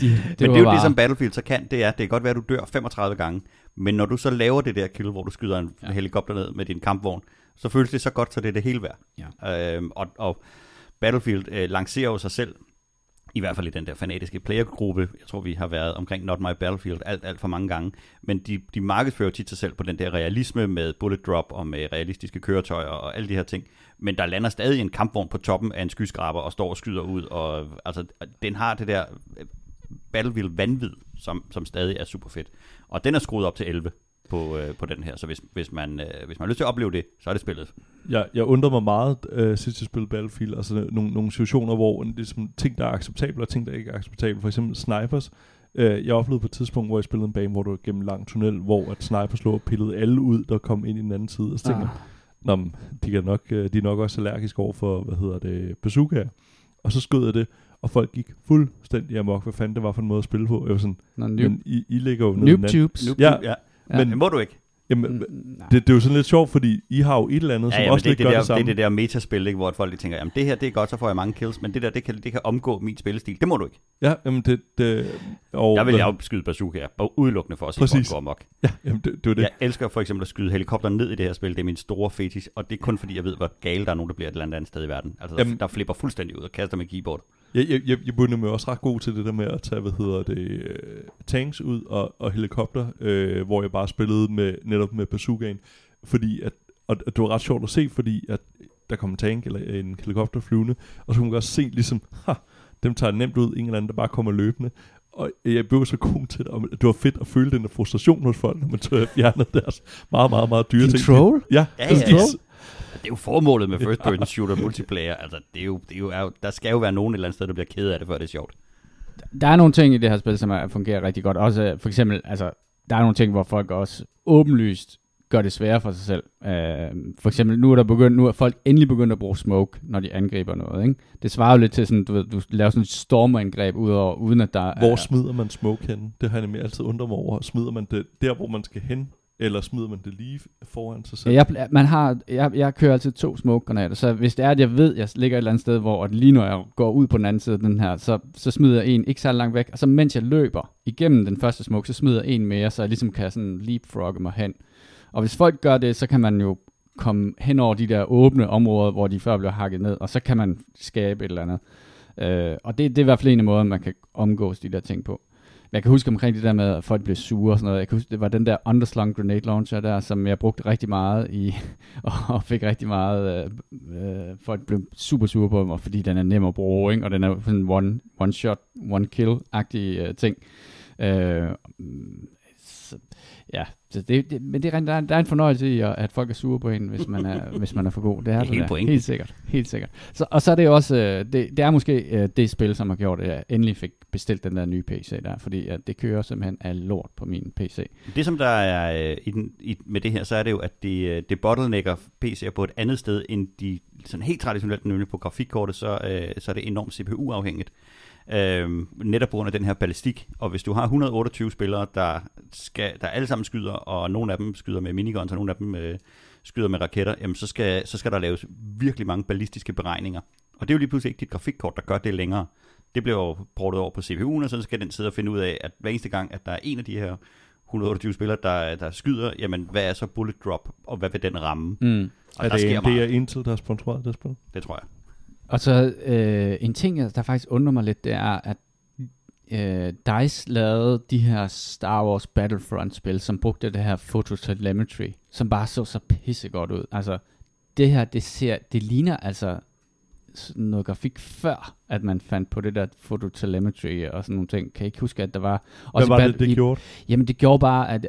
de, det men var det er jo bare, det, som Battlefield så kan, det er, det kan godt være, at du dør 35 gange, men når du så laver det der kill, hvor du skyder en Ja. helikopter ned med din kampvogn, så føles det så godt, så det er det hele værd. Ja. Øhm, og, og Battlefield øh, lancerer jo sig selv, i hvert fald i den der fanatiske playergruppe, jeg tror, vi har været omkring Not My Battlefield alt, alt for mange gange, men de, de markedsfører tit sig selv på den der realisme med bullet drop og med realistiske køretøjer og alle de her ting, men der lander stadig en kampvogn på toppen af en skyskraber og står og skyder ud, og altså, den har det der øh, Battlefield vanvid, som, som stadig er super fedt. Og den er skruet op til 11. på, øh, på den her. Så hvis, hvis, man, øh, hvis man har lyst til at opleve det, så er det spillet. Jeg, jeg undrer mig meget øh, sidst jeg spillede Battlefield, altså nogle, nogle situationer, hvor det sådan, ting, der er acceptable, og ting, der ikke er acceptable. For eksempel snipers. Øh, jeg oplevede på et tidspunkt, hvor jeg spillede en bane, hvor du var gennem en lang tunnel, hvor at snipers lå og pillede alle ud, der kom ind i den anden side. Og så tænkte jeg, Nå, men de, kan nok, øh, de er nok også allergiske over for, hvad hedder det, bazooka. Og så skød jeg det, og folk gik fuldstændig amok, hvad fanden det var for en måde at spille på. Jeg var sådan, Nå, noob, men I, I ligger jo nede noob tubes. Ja, ja, Ja. men- det må du ikke. Jamen, Mm, det, det er jo sådan lidt sjovt, fordi I har jo et eller andet, Ja, som ja, også det, er lidt det, gør der, det det er samme. det der metaspil, ikke, hvor folk de tænker, jamen det her det er godt, så får jeg mange kills, men det der, det kan, det kan omgå min spillestil. Det må du ikke. Ja, jamen det... det og, Der vil jeg jo skyde bazooka bare udelukkende for at se, hvor går amok. Ja, jamen det, det var det. Jeg elsker for eksempel at skyde helikopter ned i det her spil. Det er min store fetish, og det er kun fordi, jeg ved, hvor gale der er nogen, der bliver et eller andet, andet sted i verden. Altså, der, Jamen- der flipper fuldstændig ud og kaster med keyboard. Jeg, jeg, jeg, jeg begyndte med også ret god til det der med at tage, hvad hedder det, øh, tanks ud og, og helikopter, øh, hvor jeg bare spillede med, netop med bazookaen. Fordi at, og og det var ret sjovt at se, fordi at der kom en tank eller en helikopter flyvende, og så kunne man godt se ligesom, ha, dem tager nemt ud, ingen eller anden, der bare kommer løbende. Og jeg blev så god til det, og det var fedt at føle den der frustration hos folk, når man tør fjernede deres meget, meget, meget dyre ting. Control? Ja, Ja, ja, præcis. Ja. Det er jo formålet med first person shooter multiplayer. Altså, det er jo, det er jo, er jo, der skal jo være nogen et eller andet sted, der bliver ked af det, før det er sjovt. Der er nogle ting i det her spil, som er, fungerer rigtig godt. Også for eksempel, altså, der er nogle ting, hvor folk også åbenlyst gør det sværere for sig selv. Øh, for eksempel, nu er der begyndt, nu er folk endelig begyndt at bruge smoke, når de angriber noget. Ikke? Det svarer jo lidt til sådan, du, ved, du laver sådan et stormangreb ud over, uden at der Hvor er... smider man smoke hen? Det har jeg nemlig altid undret mig over. Smider man det der, hvor man skal hen, eller smider man det lige foran sig selv? Ja, jeg, man har, jeg, jeg kører altid to smoke granater, så hvis det er, at jeg ved, at jeg ligger et eller andet sted, hvor at lige når jeg går ud på den anden side af den her, så, så smider jeg en ikke så langt væk, og så mens jeg løber igennem den første smoke, så smider jeg en mere, så jeg ligesom kan sådan leapfrogge mig hen. Og hvis folk gør det, så kan man jo komme hen over de der åbne områder, hvor de før blev hakket ned, og så kan man skabe et eller andet. Øh, og det, det er i hvert fald en af måder, man kan omgås de der ting på. Men jeg kan huske omkring det der med, at folk blev sure og sådan noget. Jeg kan huske, det var den der underslung grenade launcher der, som jeg brugte rigtig meget i, og fik rigtig meget, øh, øh, folk blev super sure på mig, fordi den er nem at bruge, ikke? og den er sådan one, one shot, one kill-agtig øh, ting. Øh, ja, så det, det, men det er, der, er, der er en fornøjelse i, at, folk er sure på en, hvis man er, hvis man er for god. Det er, Det er der hele pointen. Helt sikkert. Helt sikkert. Så, og så er det også, øh, det, det er måske øh, det spil, som har gjort, at jeg endelig fik bestilt den der nye PC der, fordi at det kører simpelthen af lort på min PC. Det som der er øh, i den, i, med det her, så er det jo, at det, øh, det bottlenecker PC'er på et andet sted, end de sådan helt traditionelt, nemlig på grafikkortet, så, øh, så er det enormt CPU-afhængigt. Øh, netop på grund af den her ballistik. Og hvis du har 128 spillere, der, skal, der alle sammen skyder, og nogle af dem skyder med miniguns, og nogle af dem øh, skyder med raketter, jamen så skal, så skal der laves virkelig mange ballistiske beregninger. Og det er jo lige pludselig ikke dit grafikkort, der gør det længere. Det bliver jo portet over på CPU'en, og så skal den sidde og finde ud af, at hver eneste gang, at der er en af de her 128 spillere, der, der skyder, jamen hvad er så bullet drop, og hvad vil den ramme? Mm. Og er der sker det, det er. Intel, der har sponsoreret det spil? Det tror jeg. Og så øh, en ting, der faktisk undrer mig lidt, det er, at øh, DICE lavede de her Star Wars Battlefront-spil, som brugte det her phototelemetry, som bare så så pissegodt ud. Altså, det her, det ser, det ligner altså noget grafik før, at man fandt på det der phototelemetry og sådan nogle ting. Kan I ikke huske, at der var... Hvad i var det, det i- gjorde? Jamen det gjorde bare, at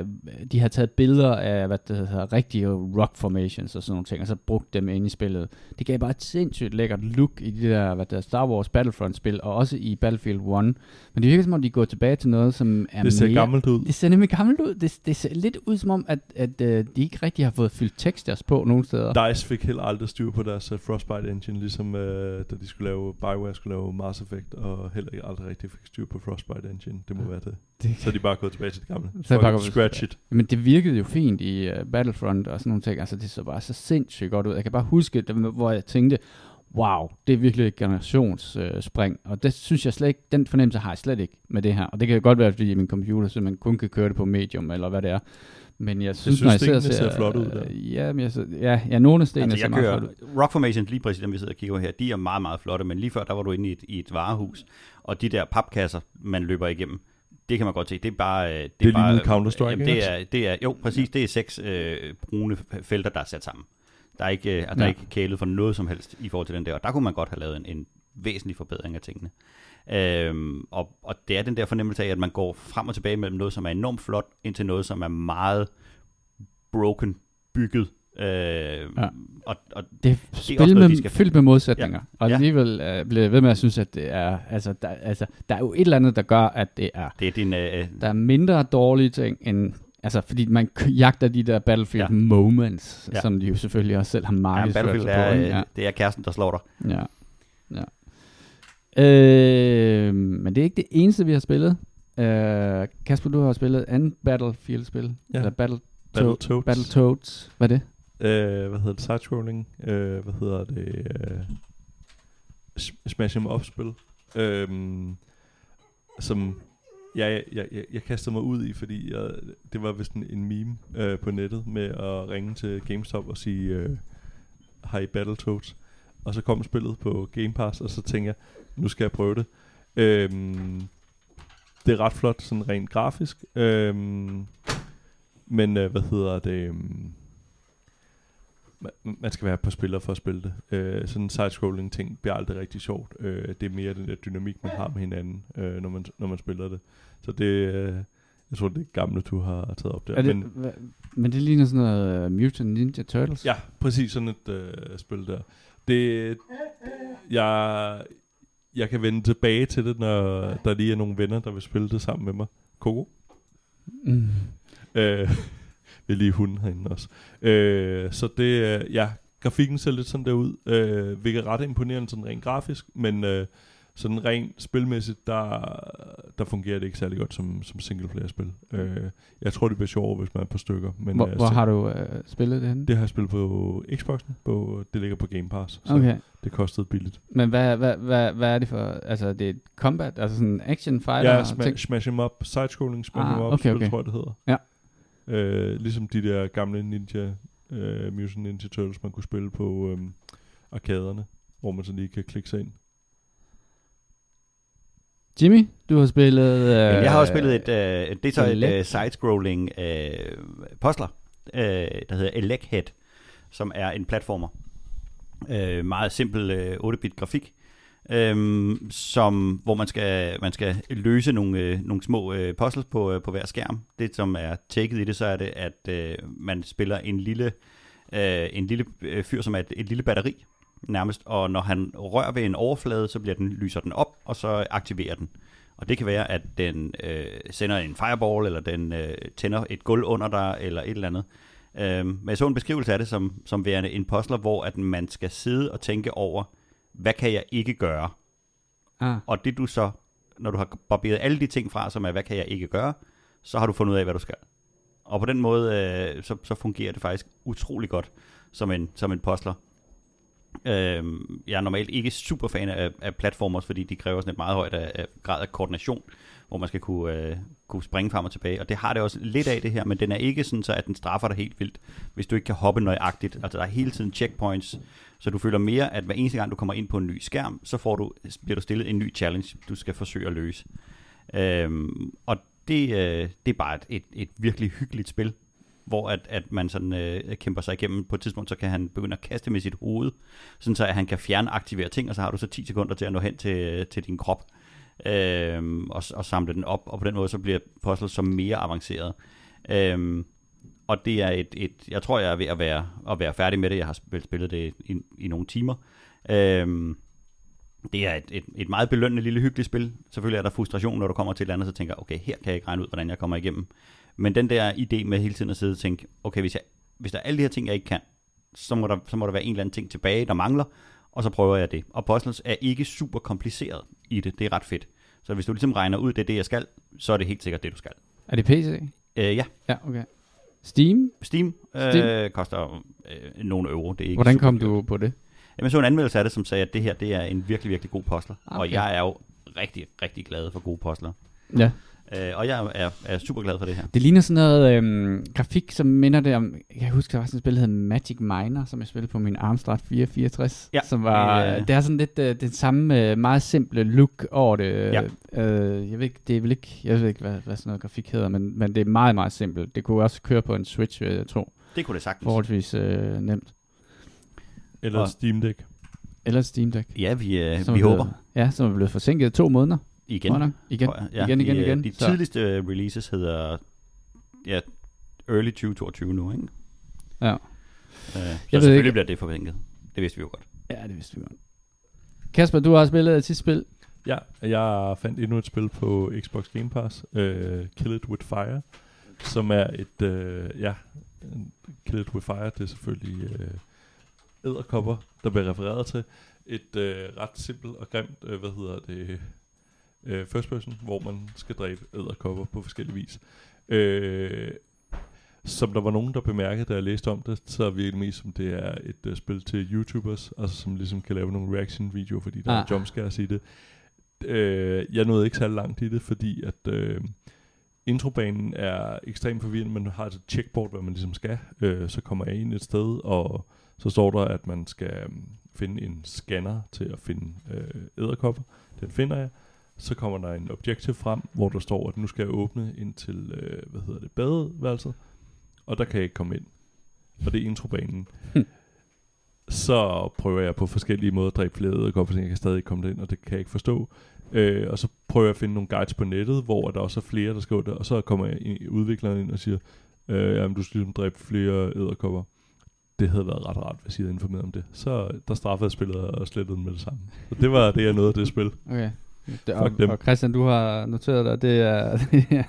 øh, de har taget billeder af, hvad det hedder, rigtige rock formations og sådan nogle ting, og så brugt dem ind i spillet. Det gav bare et sindssygt lækkert look i de der, hvad det er, Star Wars Battlefront-spil, og også i Battlefield 1. Men det virker som om, de går tilbage til noget, som er Det ser mere... gammelt ud. Det ser nemlig gammelt ud. Det, det ser lidt ud som om, at, at øh, de ikke rigtig har fået fyldt tekst deres på nogen steder. DICE fik heller aldrig styr på deres uh, Frostbite engine, ligesom uh, da de skulle lave, BioWare skulle lave Mass Effect, og heller ikke aldrig rigtig fik styr på Frostbite engine. Det må være det. Det- Så er de bare gået tilbage til det gamle. Så bare scratch it. Men det virkede jo fint i uh, Battlefront og sådan nogle ting. Altså, det så bare så sindssygt godt ud. Jeg kan bare huske, det, hvor jeg tænkte, wow, det er virkelig et generationsspring. Spring. og det synes jeg slet ikke, den fornemmelse har jeg slet ikke med det her. Og det kan godt være, fordi min computer simpelthen kun kan køre det på medium, eller hvad det er. Men jeg synes, synes, når jeg stenene ser flot ud der. øh, Ja, men jeg, ja, ja, nogle af stenene Altså, ser jeg meget kører flot ud. Rock Formations, lige præcis dem, vi sidder og kigger på her, de er meget, meget flotte, men lige før, der var du inde i et, i et varehus, og de der papkasser, man løber igennem, det kan man godt se, det er bare... øh, Det, Det bare, lignede Counter-Strike, jamen, det er, det er, jo, præcis, det er seks øh, brune felter, der er sat sammen. Der er ikke, øh, der er Ja. ikke kælet for noget som helst i forhold til den der, og der kunne man godt have lavet en, en væsentlig forbedring af tingene. Øhm, og, og det er den der fornemmelse af, at man går frem og tilbage mellem noget, som er enormt flot, indtil noget, som er meget broken bygget. Øh, ja. og, og Det er også spil noget, med, skal- fyldt med modsætninger. Ja. Og Ja. alligevel øh, bliver jeg ved med at synes, at det er, altså der, altså, der er jo et eller andet, der gør, at det er, det er din... Øh, der er mindre dårlige ting, end, altså fordi man jagter de der Battlefield Ja. ja. moments, Ja. ja. som de jo selvfølgelig også selv har ja, markedsført Battlefield sig er, på. øh? Ja. det er kæresten, der slår dig. Ja. ja. Øh, men det er ikke det eneste, vi har spillet. Øh, Kasper, du har spillet andet Battlefield-spil. Ja. Eller Battle, Battletoads. Battletoads. Hvad er det? Øh, hvad hedder det? Side-scrolling. Øh, hvad hedder det? Øh, smash em up-spil. Øhm, som jeg, jeg, jeg, jeg kastede mig ud i, fordi jeg, det var vist en, en meme øh, på nettet med at ringe til GameStop og sige, øh, har I Battletoads? Og så kom spillet på Game Pass, og så tænkte jeg, nu skal jeg prøve det. Øhm, det er ret flot, sådan rent grafisk. Øhm, men øh, hvad hedder det? øhm, man, skal være på spiller for at spille det. Øh, sådan en side-scrolling ting bliver aldrig rigtig sjovt. Øh, det er mere den der dynamik, man har med hinanden, øh, når, man, når man spiller det. Så det, øh, jeg tror, det er gamle, du har taget op der. er det Men, men, men det ligner sådan noget uh, Mutant Ninja Turtles. ja, præcis sådan et øh, spil der. Det, jeg, jeg kan vende tilbage til det, når der lige er nogle venner, der vil spille det sammen med mig. Coco? Mm. Øh, vi er lige hunden herinde også. Øh, så det, øh, ja, grafikken ser lidt sådan der ud, øh, hvilket er ret imponerende sådan rent grafisk, men øh, sådan rent spilmæssigt, der, der fungerer det ikke særlig godt som, som singleplayer-spil. Øh, jeg tror, det bliver sjovere, hvis man er på stykker. Men, Hvor, øh, hvor har du uh, spillet det henne? Det har jeg spillet på Xboxen, på, det ligger på Game Pass, så Okay, det kostede billigt. men hvad, hvad, hvad, hvad er det for, altså det er et combat, altså sådan action fighter? Ja, ting? smash, em up, side-scrolling, smash Ah, em up, okay, spil, okay. tror jeg, det hedder. Ja. Øh, ligesom de der gamle Ninja, øh, Mutant Ninja Turtles, man kunne spille på øh, arkaderne, hvor man så lige kan klikke sig ind. Jimmy, du har spillet... Men jeg har også spillet et, øh, det er så et øh, side-scrolling øh, postler, øh, der hedder Elechead, som er en platformer. Øh, meget simpel øh, 8-bit grafik, øh, som, hvor man skal, man skal løse nogle, øh, nogle små øh, puzzles på, øh, på hver skærm. Det, som er taket i det, så er det, at øh, man spiller en lille, øh, en lille øh, fyr, som er et, et lille batteri, nærmest, og når han rører ved en overflade, så bliver den, lyser den op, og så aktiverer den. Og det kan være, at den øh, sender en fireball, eller den øh, tænder et gulv under dig, eller et eller andet. Øh, men jeg så en beskrivelse af det som, som værende en puzzler, hvor at man skal sidde og tænke over, hvad kan jeg ikke gøre? Ah, Og det du så, når du har barberet alle de ting fra, som er, hvad kan jeg ikke gøre, så har du fundet ud af, hvad du skal. Og på den måde, øh, så, så fungerer det faktisk utrolig godt som en, som en puzzler. Øh, jeg er normalt ikke super fan af, af platformers, fordi de kræver sådan et meget højt af, af grad af koordination, hvor man skal kunne, øh, kunne springe frem og tilbage. Og det har det også lidt af det her, men den er ikke sådan så, at den straffer dig helt vildt, hvis du ikke kan hoppe nøjagtigt. Altså der er hele tiden checkpoints, så du føler mere, at hver eneste gang du kommer ind på en ny skærm, så får du, bliver du stillet en ny challenge, du skal forsøge at løse. Øhm, og det, øh, det er bare et, et, et virkelig hyggeligt spil, hvor at, at man sådan øh, kæmper sig igennem. På et tidspunkt, så kan han begynde at kaste med sit hoved, sådan så at han kan fjernaktivere ting, og så har du så 10 sekunder til at nå hen til, øh, til din krop øh, og, og samle den op, og på den måde så bliver puzzles så mere avanceret. Øh, og det er et, et, jeg tror, jeg er ved at være, at være færdig med det. Jeg har spillet, spillet det i, i nogle timer. Øhm, det er et, et, et meget belønnende lille hyggeligt spil. Selvfølgelig er der frustration, når du kommer til et eller andet, så tænker okay, her kan jeg ikke regne ud, hvordan jeg kommer igennem. Men den der idé med hele tiden at sidde og tænke, okay, hvis, jeg, hvis der er alle de her ting, jeg ikke kan, så må, der, så må der være en eller anden ting tilbage, der mangler, og så prøver jeg det. Og puzzles er ikke super kompliceret i det. Det er ret fedt. Så hvis du ligesom regner ud, det er det, jeg skal, så er det helt sikkert det, du skal. er det PC? Øh, ja, Ja, okay. Steam? Steam, Steam. Øh, koster øh, nogle euro. Det er ikke Hvordan kom du på det? Jamen, jeg så en anmeldelse af det, som sagde, at det her det er en virkelig, virkelig god postler. Okay. Og jeg er jo rigtig, rigtig glad for gode postler. Ja. Øh, og jeg er, er super glad for det her. Det ligner sådan noget øhm, grafik, som minder det om... Jeg kan huske, der var sådan et spil, der hed Magic Miner, som jeg spillede på min Amstrad 464. Ja, Som var, det er- det er sådan lidt øh, den samme øh, meget simple look over det. Ja. Øh, jeg ved ikke, det er vel ikke... Jeg ved ikke, hvad, hvad sådan noget grafik hedder, men, men det er meget, meget simpelt. Det kunne også køre på en Switch, jeg tro. Det kunne det sagtens. Forholdsvis øh, nemt. Eller Og- Steam Deck. Eller Steam Deck. Ja, vi, øh, vi er blevet, håber. Ja, som er blevet forsinket to måneder. Igen. jeg nok. Igen, jeg. Ja, igen, igen, de, øh, igen. De Så- tidligste øh, releases hedder ja, early 2022 nu, ikke? Ja. Øh, så ved selvfølgelig ikke- bliver det forvænket. Det vidste vi jo godt. Ja, det vidste vi godt. Kasper, du har spillet et sidste spil. Ja, jeg fandt endnu et spil på Xbox Game Pass, uh, Kill It With Fire, som er et, uh, ja, Kill It With Fire, det er selvfølgelig uh, æderkopper, der bliver refereret til. Et uh, ret simpelt og grimt, uh, hvad hedder det, uh, first person, hvor man skal dræbe æderkopper på forskellige vis. Uh, som der var nogen, der bemærkede, da jeg læste om det, så virkede det mest som, det er et uh, spil til YouTubers, altså som ligesom kan lave nogle reaction-videoer, fordi der ah. er jumpscares i det. Øh, jeg nåede ikke særlig langt i det, fordi at øh, introbanen er ekstremt forvirrende. Man har et checkboard, hvad man ligesom skal. Øh, så kommer jeg ind et sted, og så står der, at man skal øh, finde en scanner til at finde øh, æderkopper. Den finder jeg. Så kommer der en objective frem, hvor der står, at nu skal jeg åbne ind til, øh, hvad hedder det, badeværelset. Og der kan jeg ikke komme ind. Og det er introbanen. så prøver jeg på forskellige måder at dræbe flere æderkopper, så jeg kan stadig ikke komme ind, og det kan jeg ikke forstå. Øh, og så prøver jeg at finde nogle guides på nettet, hvor der også er flere, der skriver det, og så kommer jeg ind, udvikleren ind og siger, øh, jamen du skal ligesom dræbe flere æderkopper. Det havde været ret rart, hvis I havde informeret om det. Så der straffede jeg spillet og slettede den med det samme. Så det var det, jeg nåede af det spil. Okay. Det, og, dem. og Christian, du har noteret dig, det er, det er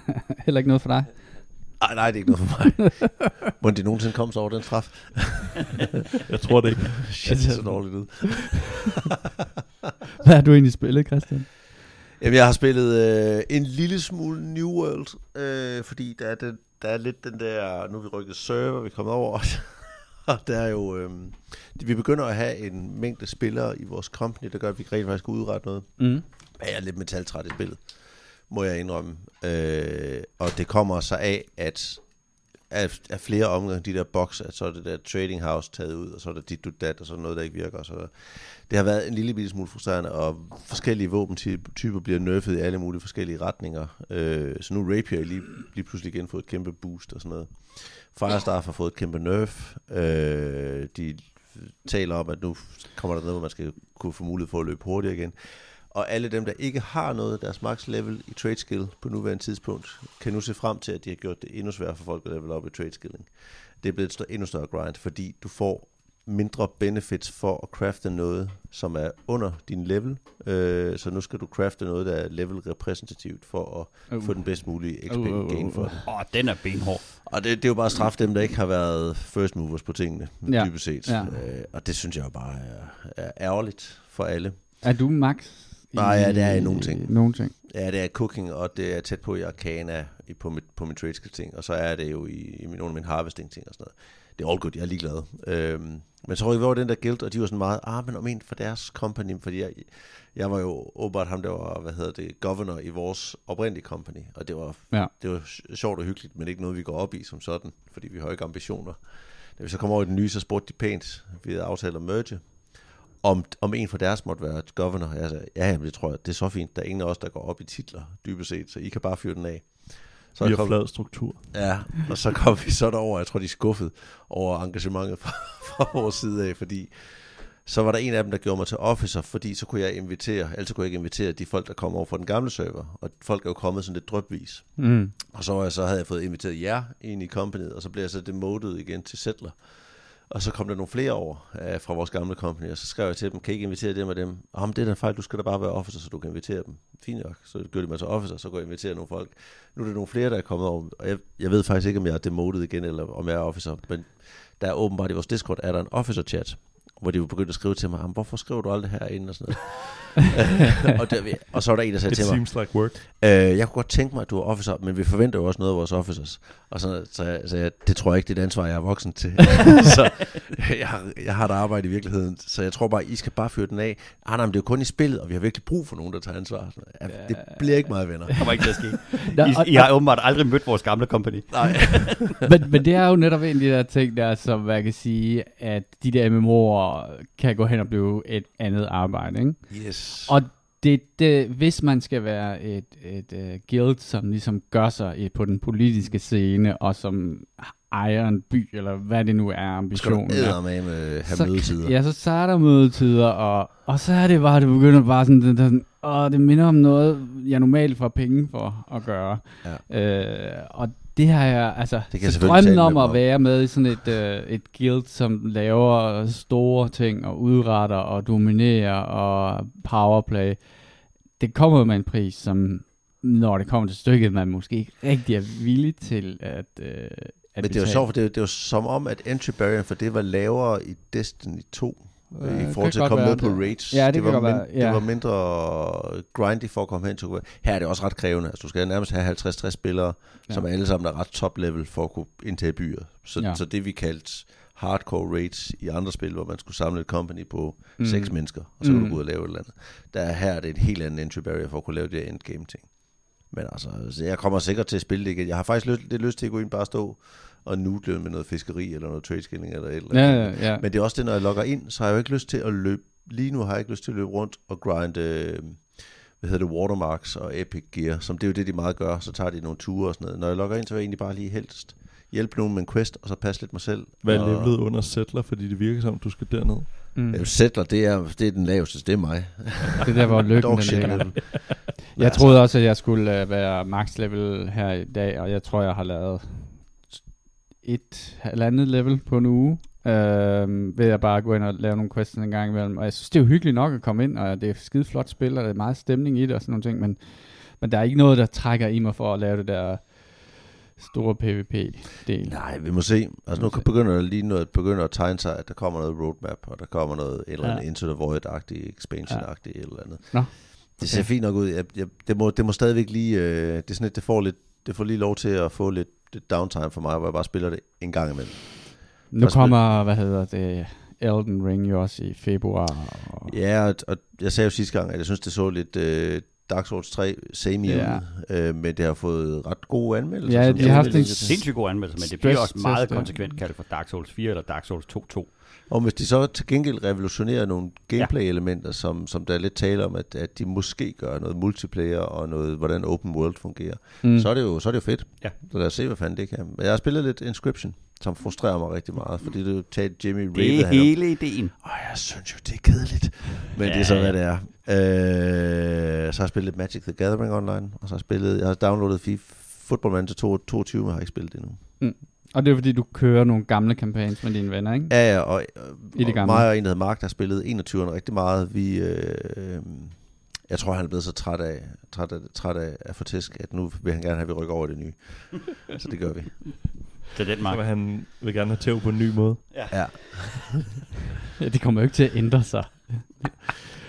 heller ikke noget for dig. Ej, nej, det er ikke noget for mig. Må de nogensinde komme sig over den straf? Jeg tror det ikke. Shit, det ser så dårligt ud. Hvad har du egentlig spillet, Christian? Jamen, jeg har spillet øh, en lille smule New World, øh, fordi der er, den, der er lidt den der, nu er vi rykket server, vi er kommet over, der er jo, øh, vi begynder at have en mængde spillere i vores company, der gør, at vi rent faktisk kan udrette noget. Mm. Jeg er lidt metaltræt i spillet, må jeg indrømme. Øh, og det kommer så af, at af, af flere omgange, de der boks, at så er det der trading house taget ud, og så er der dit, du, dat, og så er noget, der ikke virker. Og så det har været en lille bitte smule frustrerende, og forskellige våbentyper bliver nerfed i alle mulige forskellige retninger. Øh, så nu er Rapier lige, lige pludselig igen fået et kæmpe boost og sådan noget. Firestar har fået et kæmpe nerf. Øh, de taler om, at nu kommer der noget, hvor man skal kunne få mulighed for at løbe hurtigere igen. Og alle dem, der ikke har noget deres max level i trade skill på nuværende tidspunkt, kan nu se frem til, at de har gjort det endnu sværere for folk at level op i trade skilling. Det er blevet et større, endnu større grind, fordi du får mindre benefits for at crafte noget, som er under din level. Øh, så nu skal du crafte noget, der er level repræsentativt for at Uh. få den bedst mulige XP Uh, uh, uh, gain for uh. det. Åh, den er benhård. Og det, det er jo bare at straffe dem, der ikke har været first movers på tingene, ja. dybest set. Ja. Øh, og det synes jeg jo bare er, er ærgerligt for alle. Er du max? Nej, ja, det er i nogle ting. Nogle ting. Ja, det er cooking, og det er tæt på i Arcana i, på, mit, på min trade ting, og så er det jo i, i min, nogle af mine harvesting ting og sådan noget. Det er all good, jeg er ligeglad. Øhm, men så røg vi over den der guild, og de var sådan meget, ah, men om en for deres company, fordi jeg, jeg var jo åbenbart ham, der var, hvad hedder det, governor i vores oprindelige company, og det var, Ja. det var sj- sjovt og hyggeligt, men ikke noget, vi går op i som sådan, fordi vi har ikke ambitioner. Da vi så kom over i den nye, så spurgte de pænt, vi havde aftalt at merge, om, om en fra deres måtte være governor. Jeg sagde, ja, jamen, det tror jeg, det er så fint. Der er ingen af os, der går op i titler, dybest set, så I kan bare fyre den af. Så Vi kom, har flad struktur. Ja, og så kom vi så derover. Jeg tror, de er skuffet over engagementet fra, fra vores side af, fordi så var der en af dem, der gjorde mig til officer, fordi så kunne jeg invitere, ellers kunne jeg ikke invitere de folk, der kom over fra den gamle server, og folk er jo kommet sådan lidt drøbvis. Mm. Og så, var jeg, så havde jeg fået inviteret jer ind i companyet, og så blev jeg så demoted igen til settler. Og så kom der nogle flere over uh, fra vores gamle company, og så skrev jeg til dem, kan I ikke invitere dem og dem? Og ham, det er da fejl, du skal da bare være officer, så du kan invitere dem. Fint nok, så gør de mig til officer, så går jeg invitere nogle folk. Nu er der nogle flere, der er kommet over, og jeg, jeg ved faktisk ikke, om jeg er demoted igen, eller om jeg er officer, men der er åbenbart i vores Discord, er der en officer chat, hvor de begyndte at skrive til mig, "Jamen, hvorfor skriver du aldrig herinde og sådan noget. og, der, og så var der en, der sagde It til mig, seems like work. Øh, jeg kunne godt tænke mig, at du er officer, men vi forventer jo også noget af vores officers. Og så jeg, så jeg, det tror jeg ikke, det er et ansvar, jeg er voksen til. så jeg, har, jeg har et arbejde i virkeligheden, så jeg tror bare, I skal bare fyre den af. Ah, nej, men det er jo kun i spillet, og vi har virkelig brug for nogen, der tager ansvar. Så, ja, det bliver ikke meget venner. Det kommer ikke til at ske. I, I har åbenbart aldrig mødt vores gamle company. Nej. men, men det er jo netop en af de der ting der, som man kan sige, at de der MMO'er kan gå hen og blive et andet arbejde, ikke? Yes. Og det, det, hvis man skal være et, et uh, guild, som ligesom gør sig i, på den politiske scene, og som ejer en by, eller hvad det nu er ambitionen. Skal er. du med med have så, mødetider? Ja, så starter mødetider, og, og så er det bare, det begynder bare sådan, det, det, åh, det minder om noget, jeg normalt får penge for at gøre. Ja. Øh, og det har jeg, altså, Det kan så drømmen om at være med i sådan et, øh, et guild, som laver store ting, og udretter, og dominerer, og powerplay, det kommer med en pris, som når det kommer til stykket, man måske ikke rigtig er villig til at, øh, at Men det er jo sjovt, for det er, det er jo som om, at entry barrier for det var lavere i Destiny 2, Ja, øh, i det forhold til at komme med på det- raids. Ja, det kan var være, ja. Det var mindre grindy for at komme hen til. Her er det også ret krævende. Altså, du skal nærmest have 50-60 spillere, Ja. som alle sammen er ret top level for at kunne indtage byer. Så, ja. så det vi kaldte hardcore raids i andre spil, hvor man skulle samle et company på Mm. seks mennesker, og så kunne Mm. du gå ud og lave et eller andet. Der er her er det en helt anden entry barrier for at kunne lave det her endgame ting. Men altså, så jeg kommer sikkert til at spille det igen. Jeg har faktisk lyst, lidt lyst til at gå ind bare stå og noodle med noget fiskeri, eller noget tradeskilling, eller et eller andet. ja, ja. Men det er også det, når jeg logger ind, så har jeg jo ikke lyst til at løbe, lige nu har jeg ikke lyst til at løbe rundt og grinde, øh, hvad hedder det, watermarks og epic gear, som det er jo det, de meget gør, så tager de nogle ture og sådan noget. Når jeg logger ind, så vil jeg egentlig bare lige helst hjælpe nogen med en quest, og så passe lidt mig selv. Hvad er og, levelet under settler, fordi det virker som, du skal derned? Mm. Øh, Settler, det er, det er den laveste, det er mig. Det er der, hvor lykken den ligger. Jeg troede også, at jeg skulle uh, være max level her i dag, og jeg tror, jeg har lavet et halvandet level på en uge. Uh, ved jeg bare gå ind og lave nogle quests en gang imellem. Og jeg synes, det er jo hyggeligt nok at komme ind, og det er skide flot spil, og der er meget stemning i det og sådan nogle ting, men, men der er ikke noget, der trækker i mig for at lave det der store PvP-del. Nej, vi må se. Altså nu begynder der lige noget, begynder at tegne sig, at der kommer noget roadmap, og der kommer noget et eller andet Ja. Into the Void-agtigt, expansion-agtigt et eller andet. Nå, Det ser fint nok ud. Jeg, jeg, det, må, det må stadigvæk lige, øh, det er sådan lidt, det får lidt, det får lige lov til at få lidt, lidt downtime for mig, hvor jeg bare spiller det en gang imellem. Nu Først kommer, hvad hedder det, Elden Ring jo også i februar. Og, Ja, og, og jeg sagde jo sidste gang, at jeg synes, det så lidt øh, Dark Souls 3 semi Ja. øh, men det har fået ret gode anmeldelser. Ja, som de har haft en. Sindssygt god anmeldelse, men det bliver også meget test, ja. konsekvent kaldt for Dark Souls 4 eller Dark Souls 2.2. Og hvis de så til gengæld revolutionerer nogle gameplay-elementer, som, som der er lidt tale om, at, at de måske gør noget multiplayer og noget, hvordan open world fungerer, mm. så, er det jo, så er det jo fedt. Ja. Så lad os se, hvad fanden det kan. Men jeg har spillet lidt Inscription, som frustrerer mig rigtig meget, fordi det taget Jimmy Det ravede er hele ideen. Og jeg synes jo, det er kedeligt. Men ja, det er så, Ja, hvad det er. Øh, så har jeg spillet lidt Magic the Gathering online, og så har jeg spillet, jeg har downloadet FIFA Football Manager 22, men har ikke spillet det endnu. Og det er fordi, du kører nogle gamle campaigns med dine venner, ikke? Ja, ja, og, I det og gamle. mig og en, der Mark, der har spillet 21'eren rigtig meget. Vi, øh, øh, jeg tror, han er blevet så træt af, træt af, træt af, af fortisk, at nu vil han gerne have, at vi rykker over det nye. så det gør vi. Det er den, Så Mark. vil han vil gerne have tæv på en ny måde. Ja. Ja, det kommer jo ikke til at ændre sig.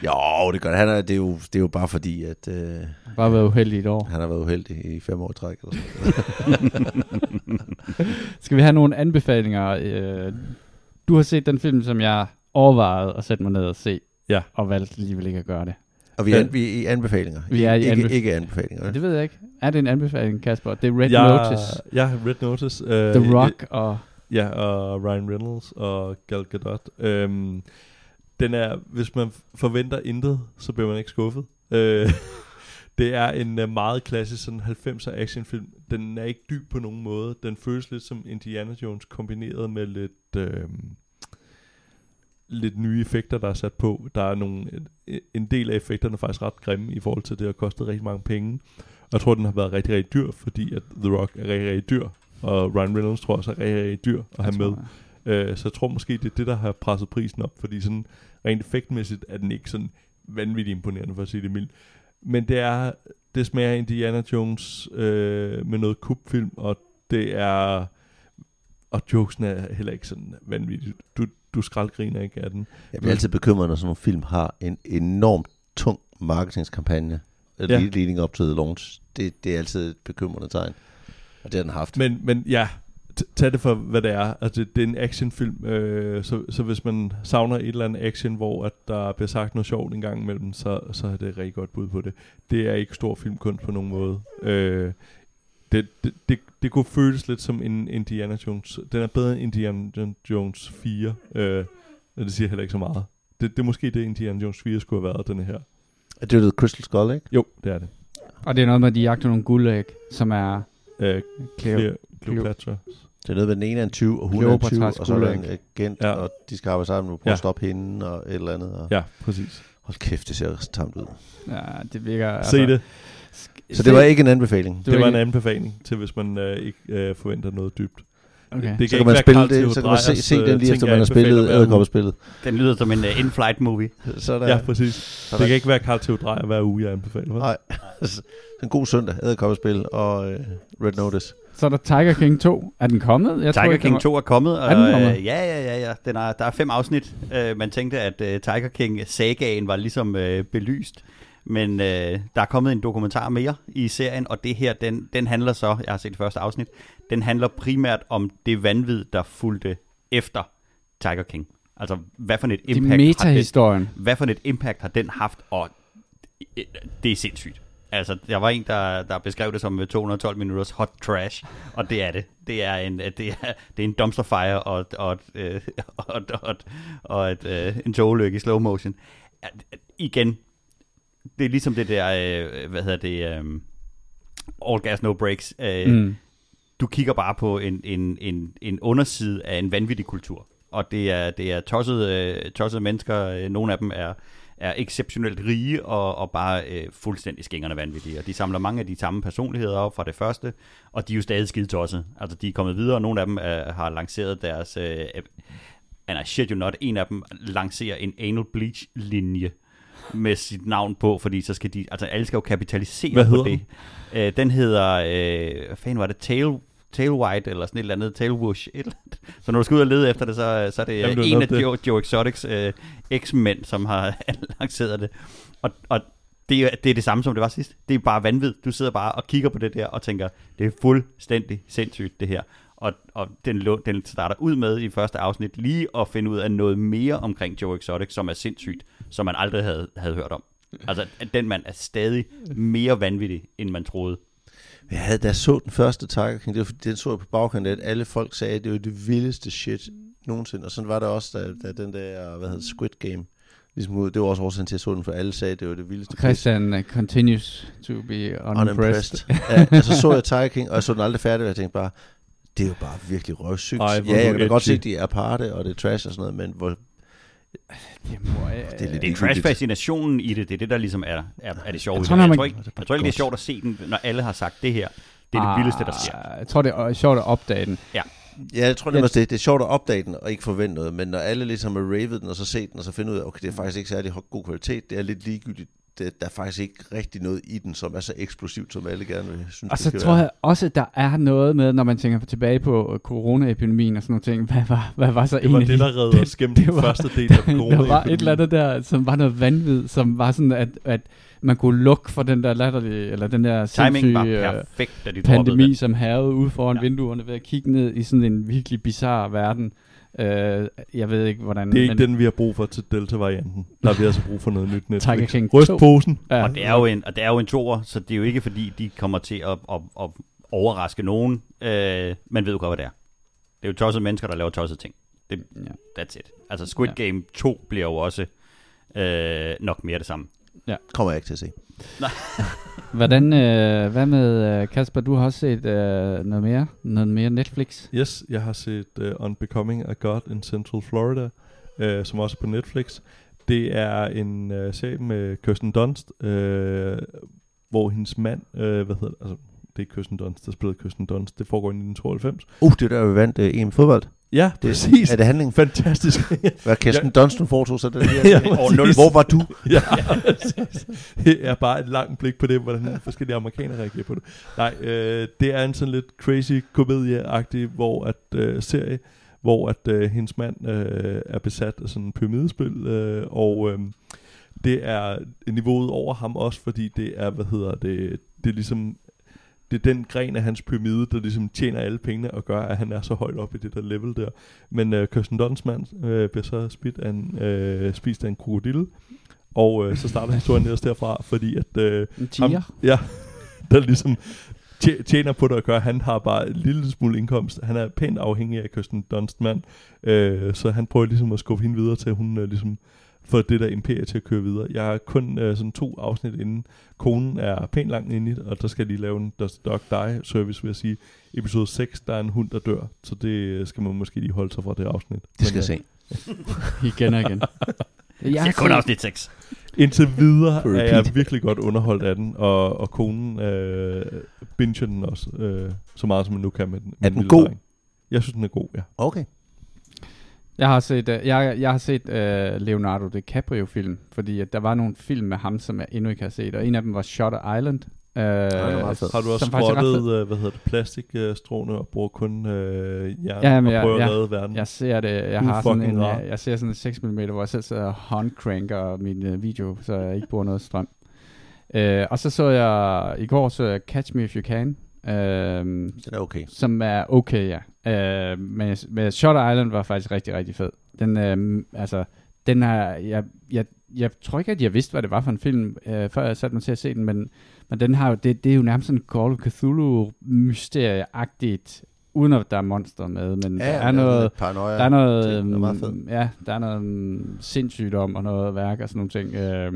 Jo, det gør. Han er, det, er jo, det er jo bare fordi, at øh, Bare været uheldig et år. han har været uheldig i fem år træk. Eller sådan. Skal vi have nogle anbefalinger? Øh, du har set den film, som jeg overvejede at sætte mig ned og se. Ja. Og valgte alligevel ikke at gøre det. Og vi er, vi er i anbefalinger. Vi er i ikke, anbef- ikke anbefalinger. Ja. Det ved jeg ikke. Er det en anbefaling, Kasper? Det er Red jeg, Notice. Ja, Red Notice. Uh, The Rock og... Ja, og Ryan Reynolds og Gal Gadot. Øhm, den er, hvis man forventer intet, så bliver man ikke skuffet. Øh, det er en uh, meget klassisk sådan 90'er actionfilm. Den er ikke dyb på nogen måde. Den føles lidt som Indiana Jones kombineret med lidt... Øh, lidt nye effekter, der er sat på. Der er nogle, en del af effekterne er faktisk ret grimme i forhold til, det har kostet rigtig mange penge. Jeg tror, den har været rigtig, rigtig dyr, fordi at The Rock er rigtig, rigtig dyr. Og Ryan Reynolds tror også er rigtig, rigtig dyr at have med. Øh, så jeg tror måske, det er det, der har presset prisen op, fordi sådan rent effektmæssigt er den ikke sådan vanvittigt imponerende, for at sige det mildt. Men det er, det smager Indiana Jones øh, med noget kubfilm, og det er, og jokesen er heller ikke sådan vanvittigt. Du, du skraldgriner ikke af den. Jeg bliver altid bekymret, når sådan nogle film har en enormt tung marketingskampagne Ja. leading up to the launch. Det, det er altid et bekymrende tegn. Og det har den haft. Men, men ja, tag det for, hvad det er. Altså, det, det er en actionfilm, øh, så, så hvis man savner et eller andet action, hvor at der bliver sagt noget sjovt en gang imellem, så, så er det et rigtig godt bud på det. Det er ikke stor filmkunst på nogen måde. Øh, det, det, det, det kunne føles lidt som en Indiana Jones. Den er bedre end Indiana Jones 4. Øh, det siger heller ikke så meget. Det, det er måske det, Indiana Jones 4 skulle have været, denne her. Det er jo The Crystal Skull, ikke? Jo, det er det. Og det er noget med, at de jagter nogle guldæg, som er Øh, Cleo. Cleo- Cleopatra. Det er noget med den ene er en 20, og hun er en 20, Kleopatras og så er der en agent, Ja. ja. og de skal arbejde sammen og prøve Ja. at stoppe hende og et eller andet. Og Ja, præcis. Hold kæft, det ser tamt ud. Ja, det virker... Altså, Se det. Så det var ikke en anbefaling. Det var en ikke- anbefaling til, hvis man øh, ikke øh, forventer noget dybt. Okay. Det Så kan man være spille det, så kan man se, se øh, den lige efter, man har spillet æderkoppespillet. Den lyder som en uh, in-flight movie. Så er der, Ja, præcis. så er Det der kan ikke være Carl Theo Dreyer hver uge, jeg anbefaler. Nej. En god søndag, æderkoppespil og øh, Red Notice. Så er der Tiger King 2. Er den kommet? Jeg Tiger ikke, King den 2 er kommet. Og, Er den kommet? øh, ja, ja, ja, ja. Den er, der er fem afsnit. Uh, man tænkte, at uh, Tiger King-sagaen var ligesom uh, belyst. Men uh, der er kommet en dokumentar mere i serien, og det her, den, den handler så, jeg har set det første afsnit, den handler primært om det vanvid, der fulgte efter Tiger King. Altså, hvad for et Det impact har den, hvad for et impact har den haft, og øh, det er sindssygt. Altså, der var en, der, der beskrev det som øh, 212 minutters hot trash, og det er det. Det er en, øh, det er, det er en dumpster fire og, og, øh, og, og, et- og et, øh, en togulykke i slow motion. Igen, det er ligesom det der, øh, hvad hedder det, øh, all gas, no breaks. Øh, Mm. du kigger bare på en, en, en, en underside af en vanvittig kultur. Og det er, det er tossede, øh, tossede mennesker. øh, Nogle af dem er, er exceptionelt rige og, og bare øh, fuldstændig skængerne vanvittige. Og de samler mange af de samme personligheder op fra det første, og de er jo stadig skide tosset. Altså, de er kommet videre, og nogle af dem er, har lanceret deres... Øh, and I shit you not, en af dem lancerer en anal bleach-linje med sit navn på, fordi så skal de... Altså, alle skal jo kapitalisere Hvad på det. Øh, den hedder, øh, hvad fanden var det, Tail, Tail White, eller sådan et eller andet, Tail Whoosh. Et eller andet. Så når du skal ud og lede efter det, så, så er det Jamen, en af det. Joe, Joe Exotics øh, eks-mænd, som har lanceret det. Og, og det, er, det er det samme, som det var sidst. Det er bare vanvid. Du sidder bare og kigger på det der og tænker, det er fuldstændig sindssygt, det her. Og, og den, den starter ud med i første afsnit lige at finde ud af noget mere omkring Joe Exotic, som er sindssygt, som man aldrig havde, havde hørt om. Altså, at den mand er stadig mere vanvittig, end man troede. Jeg havde, da jeg så den første Tiger King, det var, den så jeg på bagkanten, at alle folk sagde, at det var det vildeste shit nogensinde. Og sådan var det også, da, da den der, hvad hedder Squid Game, ligesom ud. Det var også årsagen til, at jeg så den, for alle sagde, at det var det vildeste. Christian uh, continues to be unimpressed. Unimpressed. ja, og så så jeg Tiger King, og jeg så den aldrig færdig, og jeg tænkte bare, det er jo bare virkelig røvsygt. Ej, Ja, jeg er kan godt se, at de er aparte, og det er trash og sådan noget, men hvor, Det er lidt Det er trash-fascinationen i det, det er det, der ligesom er, er, er det sjove. Jeg tror, jeg, man- tror ikke, jeg tror ikke, det er sjovt at se den, når alle har sagt det her. Det er det vildeste, der sker. Ah, Jeg tror, det er sjovt at opdage den. Ja, jeg tror det, det, det er sjovt at opdage den og ikke forvente noget, men når alle ligesom har ravet den, og så set den, og så finder ud af, okay, det er faktisk ikke særlig god kvalitet, det er lidt ligegyldigt. Det, der er faktisk ikke rigtig noget i den, som er så eksplosivt, som alle gerne vil synes, Og det så tror være. jeg også, at der er noget med, når man tænker tilbage på øh, coronaepidemien og sådan nogle ting. Hvad var, hvad var så Det var en af det, de- der redde os gennem det den var- første del af corona. der var et eller andet der, som var noget vanvid, som var sådan, at, at man kunne lukke for den der latterlige, eller den der Timing var sindssyge øh, perfekt, da de pandemi, som havede ude foran ja. vinduerne ved at kigge ned i sådan en virkelig bizarre verden. Øh, jeg ved ikke, hvordan... Det er ikke men, den, vi har brug for til Delta-varianten. Der har vi altså brug for noget nyt Tiger Netflix. King Ryst 2. posen. Ja, Og det er jo en, og det er jo en toer, så det er jo ikke fordi, de kommer til at, at, at overraske nogen. Øh, man ved jo godt, hvad det er. Det er jo tossede mennesker, der laver tossede ting. Det, ja. that's it. Altså Squid. Game 2 bliver jo også øh, nok mere det samme. Kommer jeg ikke til at se. Hvordan, øh, hvad med øh, Kasper, du har også set øh, noget mere, noget mere Netflix. Yes, jeg har set uh, Unbecoming a God in Central Florida, uh, som også er på Netflix. Det er en uh, serie med Kirsten Dunst, uh, hvor hendes mand, uh, hvad hedder det, altså det er Kirsten Dunst, der spillede Kirsten Dunst, det foregår i 1992. Uh, det er der, vi vandt uh, EM fodbold. Ja, Det, præcis. Er det handling? Fantastisk. Hvad Kirsten Dunst, hun foretog sig det Ja, der? præcis. Hvor var du? ja. Det er bare et langt blik på det, hvordan forskellige amerikanere reagerer på det. Nej, øh, det er en sådan lidt crazy komedie-agtig hvor at, øh, serie, hvor at øh, hendes mand øh, er besat af sådan en pyramidespil, øh, og øh, det er niveauet over ham også, fordi det er, hvad hedder det, det er ligesom det er den gren af hans pyramide, der ligesom tjener alle pengene og gør, at han er så højt op i det der level der. Men øh, Kirsten Dunst mand øh, bliver så spist af en, øh, spist af en krokodille, og øh, så starter historien ellers derfra, fordi at øh, tiger. ja, der ligesom tje- tjener på det at han har bare en lille smule indkomst. Han er pænt afhængig af Kirsten Dunst mand, øh, så han prøver ligesom at skubbe hende videre til, hun øh, ligesom for det der imperie til at køre videre. Jeg er kun øh, sådan to afsnit inden. Konen er pænt langt inde i det, og der skal jeg lige lave en Does the Dog Die service, vil jeg sige. Episode 6, der er en hund, der dør, så det øh, skal man måske lige holde sig fra det afsnit. Det skal Men, jeg se. Igen og igen. Jeg er kun afsnit 6. Indtil videre er jeg virkelig godt underholdt af den, og, og konen øh, binger den også, øh, så meget som man nu kan med den. med Er den god? dreng. Jeg synes, den er god, ja. Okay. Jeg har set, uh, jeg, jeg har set uh, Leonardo DiCaprio-film, fordi at der var nogle film med ham, som jeg endnu ikke har set, og en af dem var Shutter Island. Uh, meget fed. Har du også sprottet, øh, hvad hedder det, plastikstråene og bruger kun øh, jern Ja, men og jeg- prøver jeg- at redde verden? Jeg ser det, jeg har sådan en, jeg, jeg ser sådan en 6 mm, hvor jeg selv sidder og håndcranker min uh, video, så jeg ikke bruger noget strøm. Uh, og så så jeg, i går så jeg Catch Me If You Can, uh, Den er okay. som er okay, ja. Uh, men, men Shutter Island var faktisk rigtig, rigtig fed. Den, uh, altså, den er, jeg, jeg, jeg tror ikke, at jeg vidste, hvad det var for en film, uh, før jeg satte mig til at se den, men, men den har jo, det, det er jo nærmest sådan Call of Cthulhu mysterie-agtigt, uden at der er monster med, men der er noget, Paranoia. der er noget, ting, er meget fed. øhm, ja, der er noget øhm, sindssygdom og noget værk og sådan nogle ting. Øh,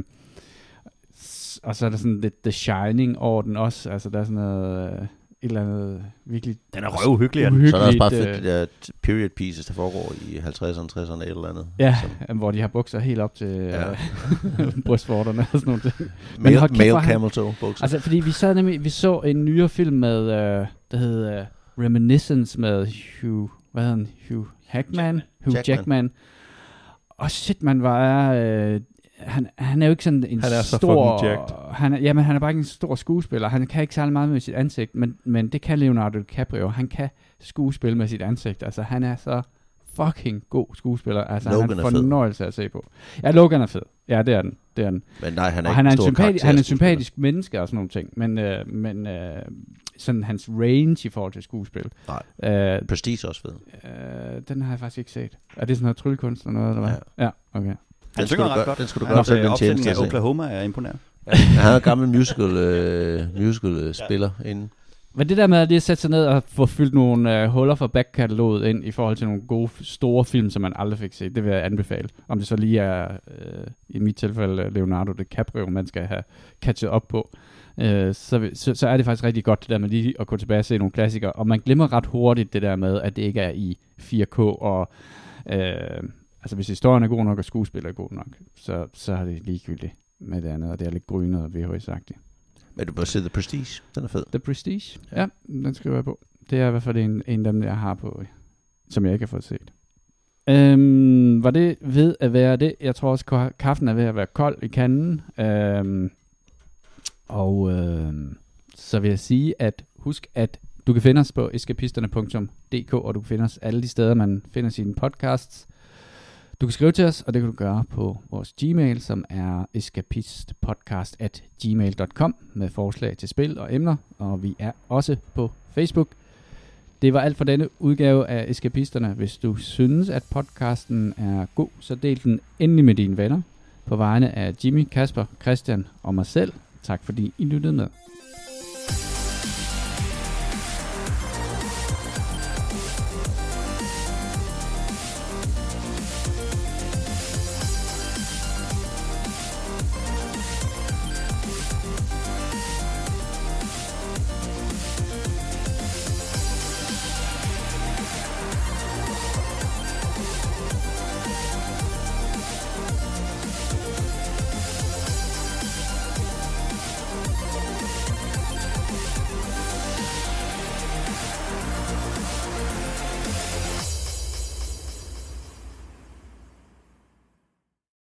og så er der sådan lidt The Shining over den også. Altså der er sådan noget, øh, eller andet virkelig Den er røvhyggelig. den. Så er der også bare øh, fedt, de der t- period pieces, der foregår i 50'erne, 60'erne, et eller andet. Ja, Som, øh, hvor de har bukser helt op til Ja. ja. brystvorterne og sådan nogle ting. male, male camel toe bukser. Altså fordi vi sad nemlig, vi så en nyere film med, øh, der hed øh, Reminiscence med Hugh, hvad hedder han? Hugh Hackman? Hugh Jackman. Jackman. Og shit, man var, øh, han, han er jo ikke sådan en Han er så stor... fucking jacked. Han er, jamen, han er bare ikke en stor skuespiller. Han kan ikke særlig meget med sit ansigt, men, men det kan Leonardo DiCaprio. Han kan skuespille med sit ansigt. Altså, han er så fucking god skuespiller. Altså, Logan han er fed. fornøjelse at se på. Ja, Logan er fed. Ja, det er den. Det er den. Men nej, han er og han er, en stor sympati- han er en sympatisk menneske og sådan nogle ting, men, øh, men øh, sådan hans range i forhold til skuespil. Nej. Øh, Prestige også fed. øh, den har jeg faktisk ikke set. Er det sådan noget tryllekunst eller noget, eller hvad? Ja, ja okay. Den synger du gøre- godt. den skal du øh, den opsætning tjeneste af at se. Oklahoma er imponerende. Han er en gammel musical, øh, musical øh, spiller inden. Men det der med at lige sætte sig ned og få fyldt nogle øh, huller fra backkataloget ind i forhold til nogle gode, store film, som man aldrig fik set, det vil jeg anbefale. Om det så lige er, øh, i mit tilfælde, Leonardo DiCaprio, man skal have catchet op på. Øh, så, så, så er det faktisk rigtig godt det der med lige at gå tilbage og se nogle klassikere. Og man glemmer ret hurtigt det der med, at det ikke er i 4K. Og, øh, altså hvis historien er god nok, og skuespillet er god nok, så, så er det ligegyldigt med det andet. Og det er lidt grynet og VHS-agtigt. Men du bør se The Prestige. Den er fed. The Prestige. Ja, ja den skriver jeg på. Det er i hvert fald en, en af dem, jeg har på, som jeg ikke har fået set. Øhm, var det ved at være det? Jeg tror også, ka- kaffen er ved at være kold i kanden. Øhm, og øhm, så vil jeg sige, at husk, at du kan finde os på eskapisterne.dk, og du kan finde os alle de steder, man finder sine podcasts. Du kan skrive til os, og det kan du gøre på vores Gmail, som er escapistpodcast at gmail.com med forslag til spil og emner, og vi er også på Facebook. Det var alt for denne udgave af Escapisterne. Hvis du synes, at podcasten er god, så del den endelig med dine venner. På vegne af Jimmy, Kasper, Christian og mig selv. Tak fordi I lyttede med.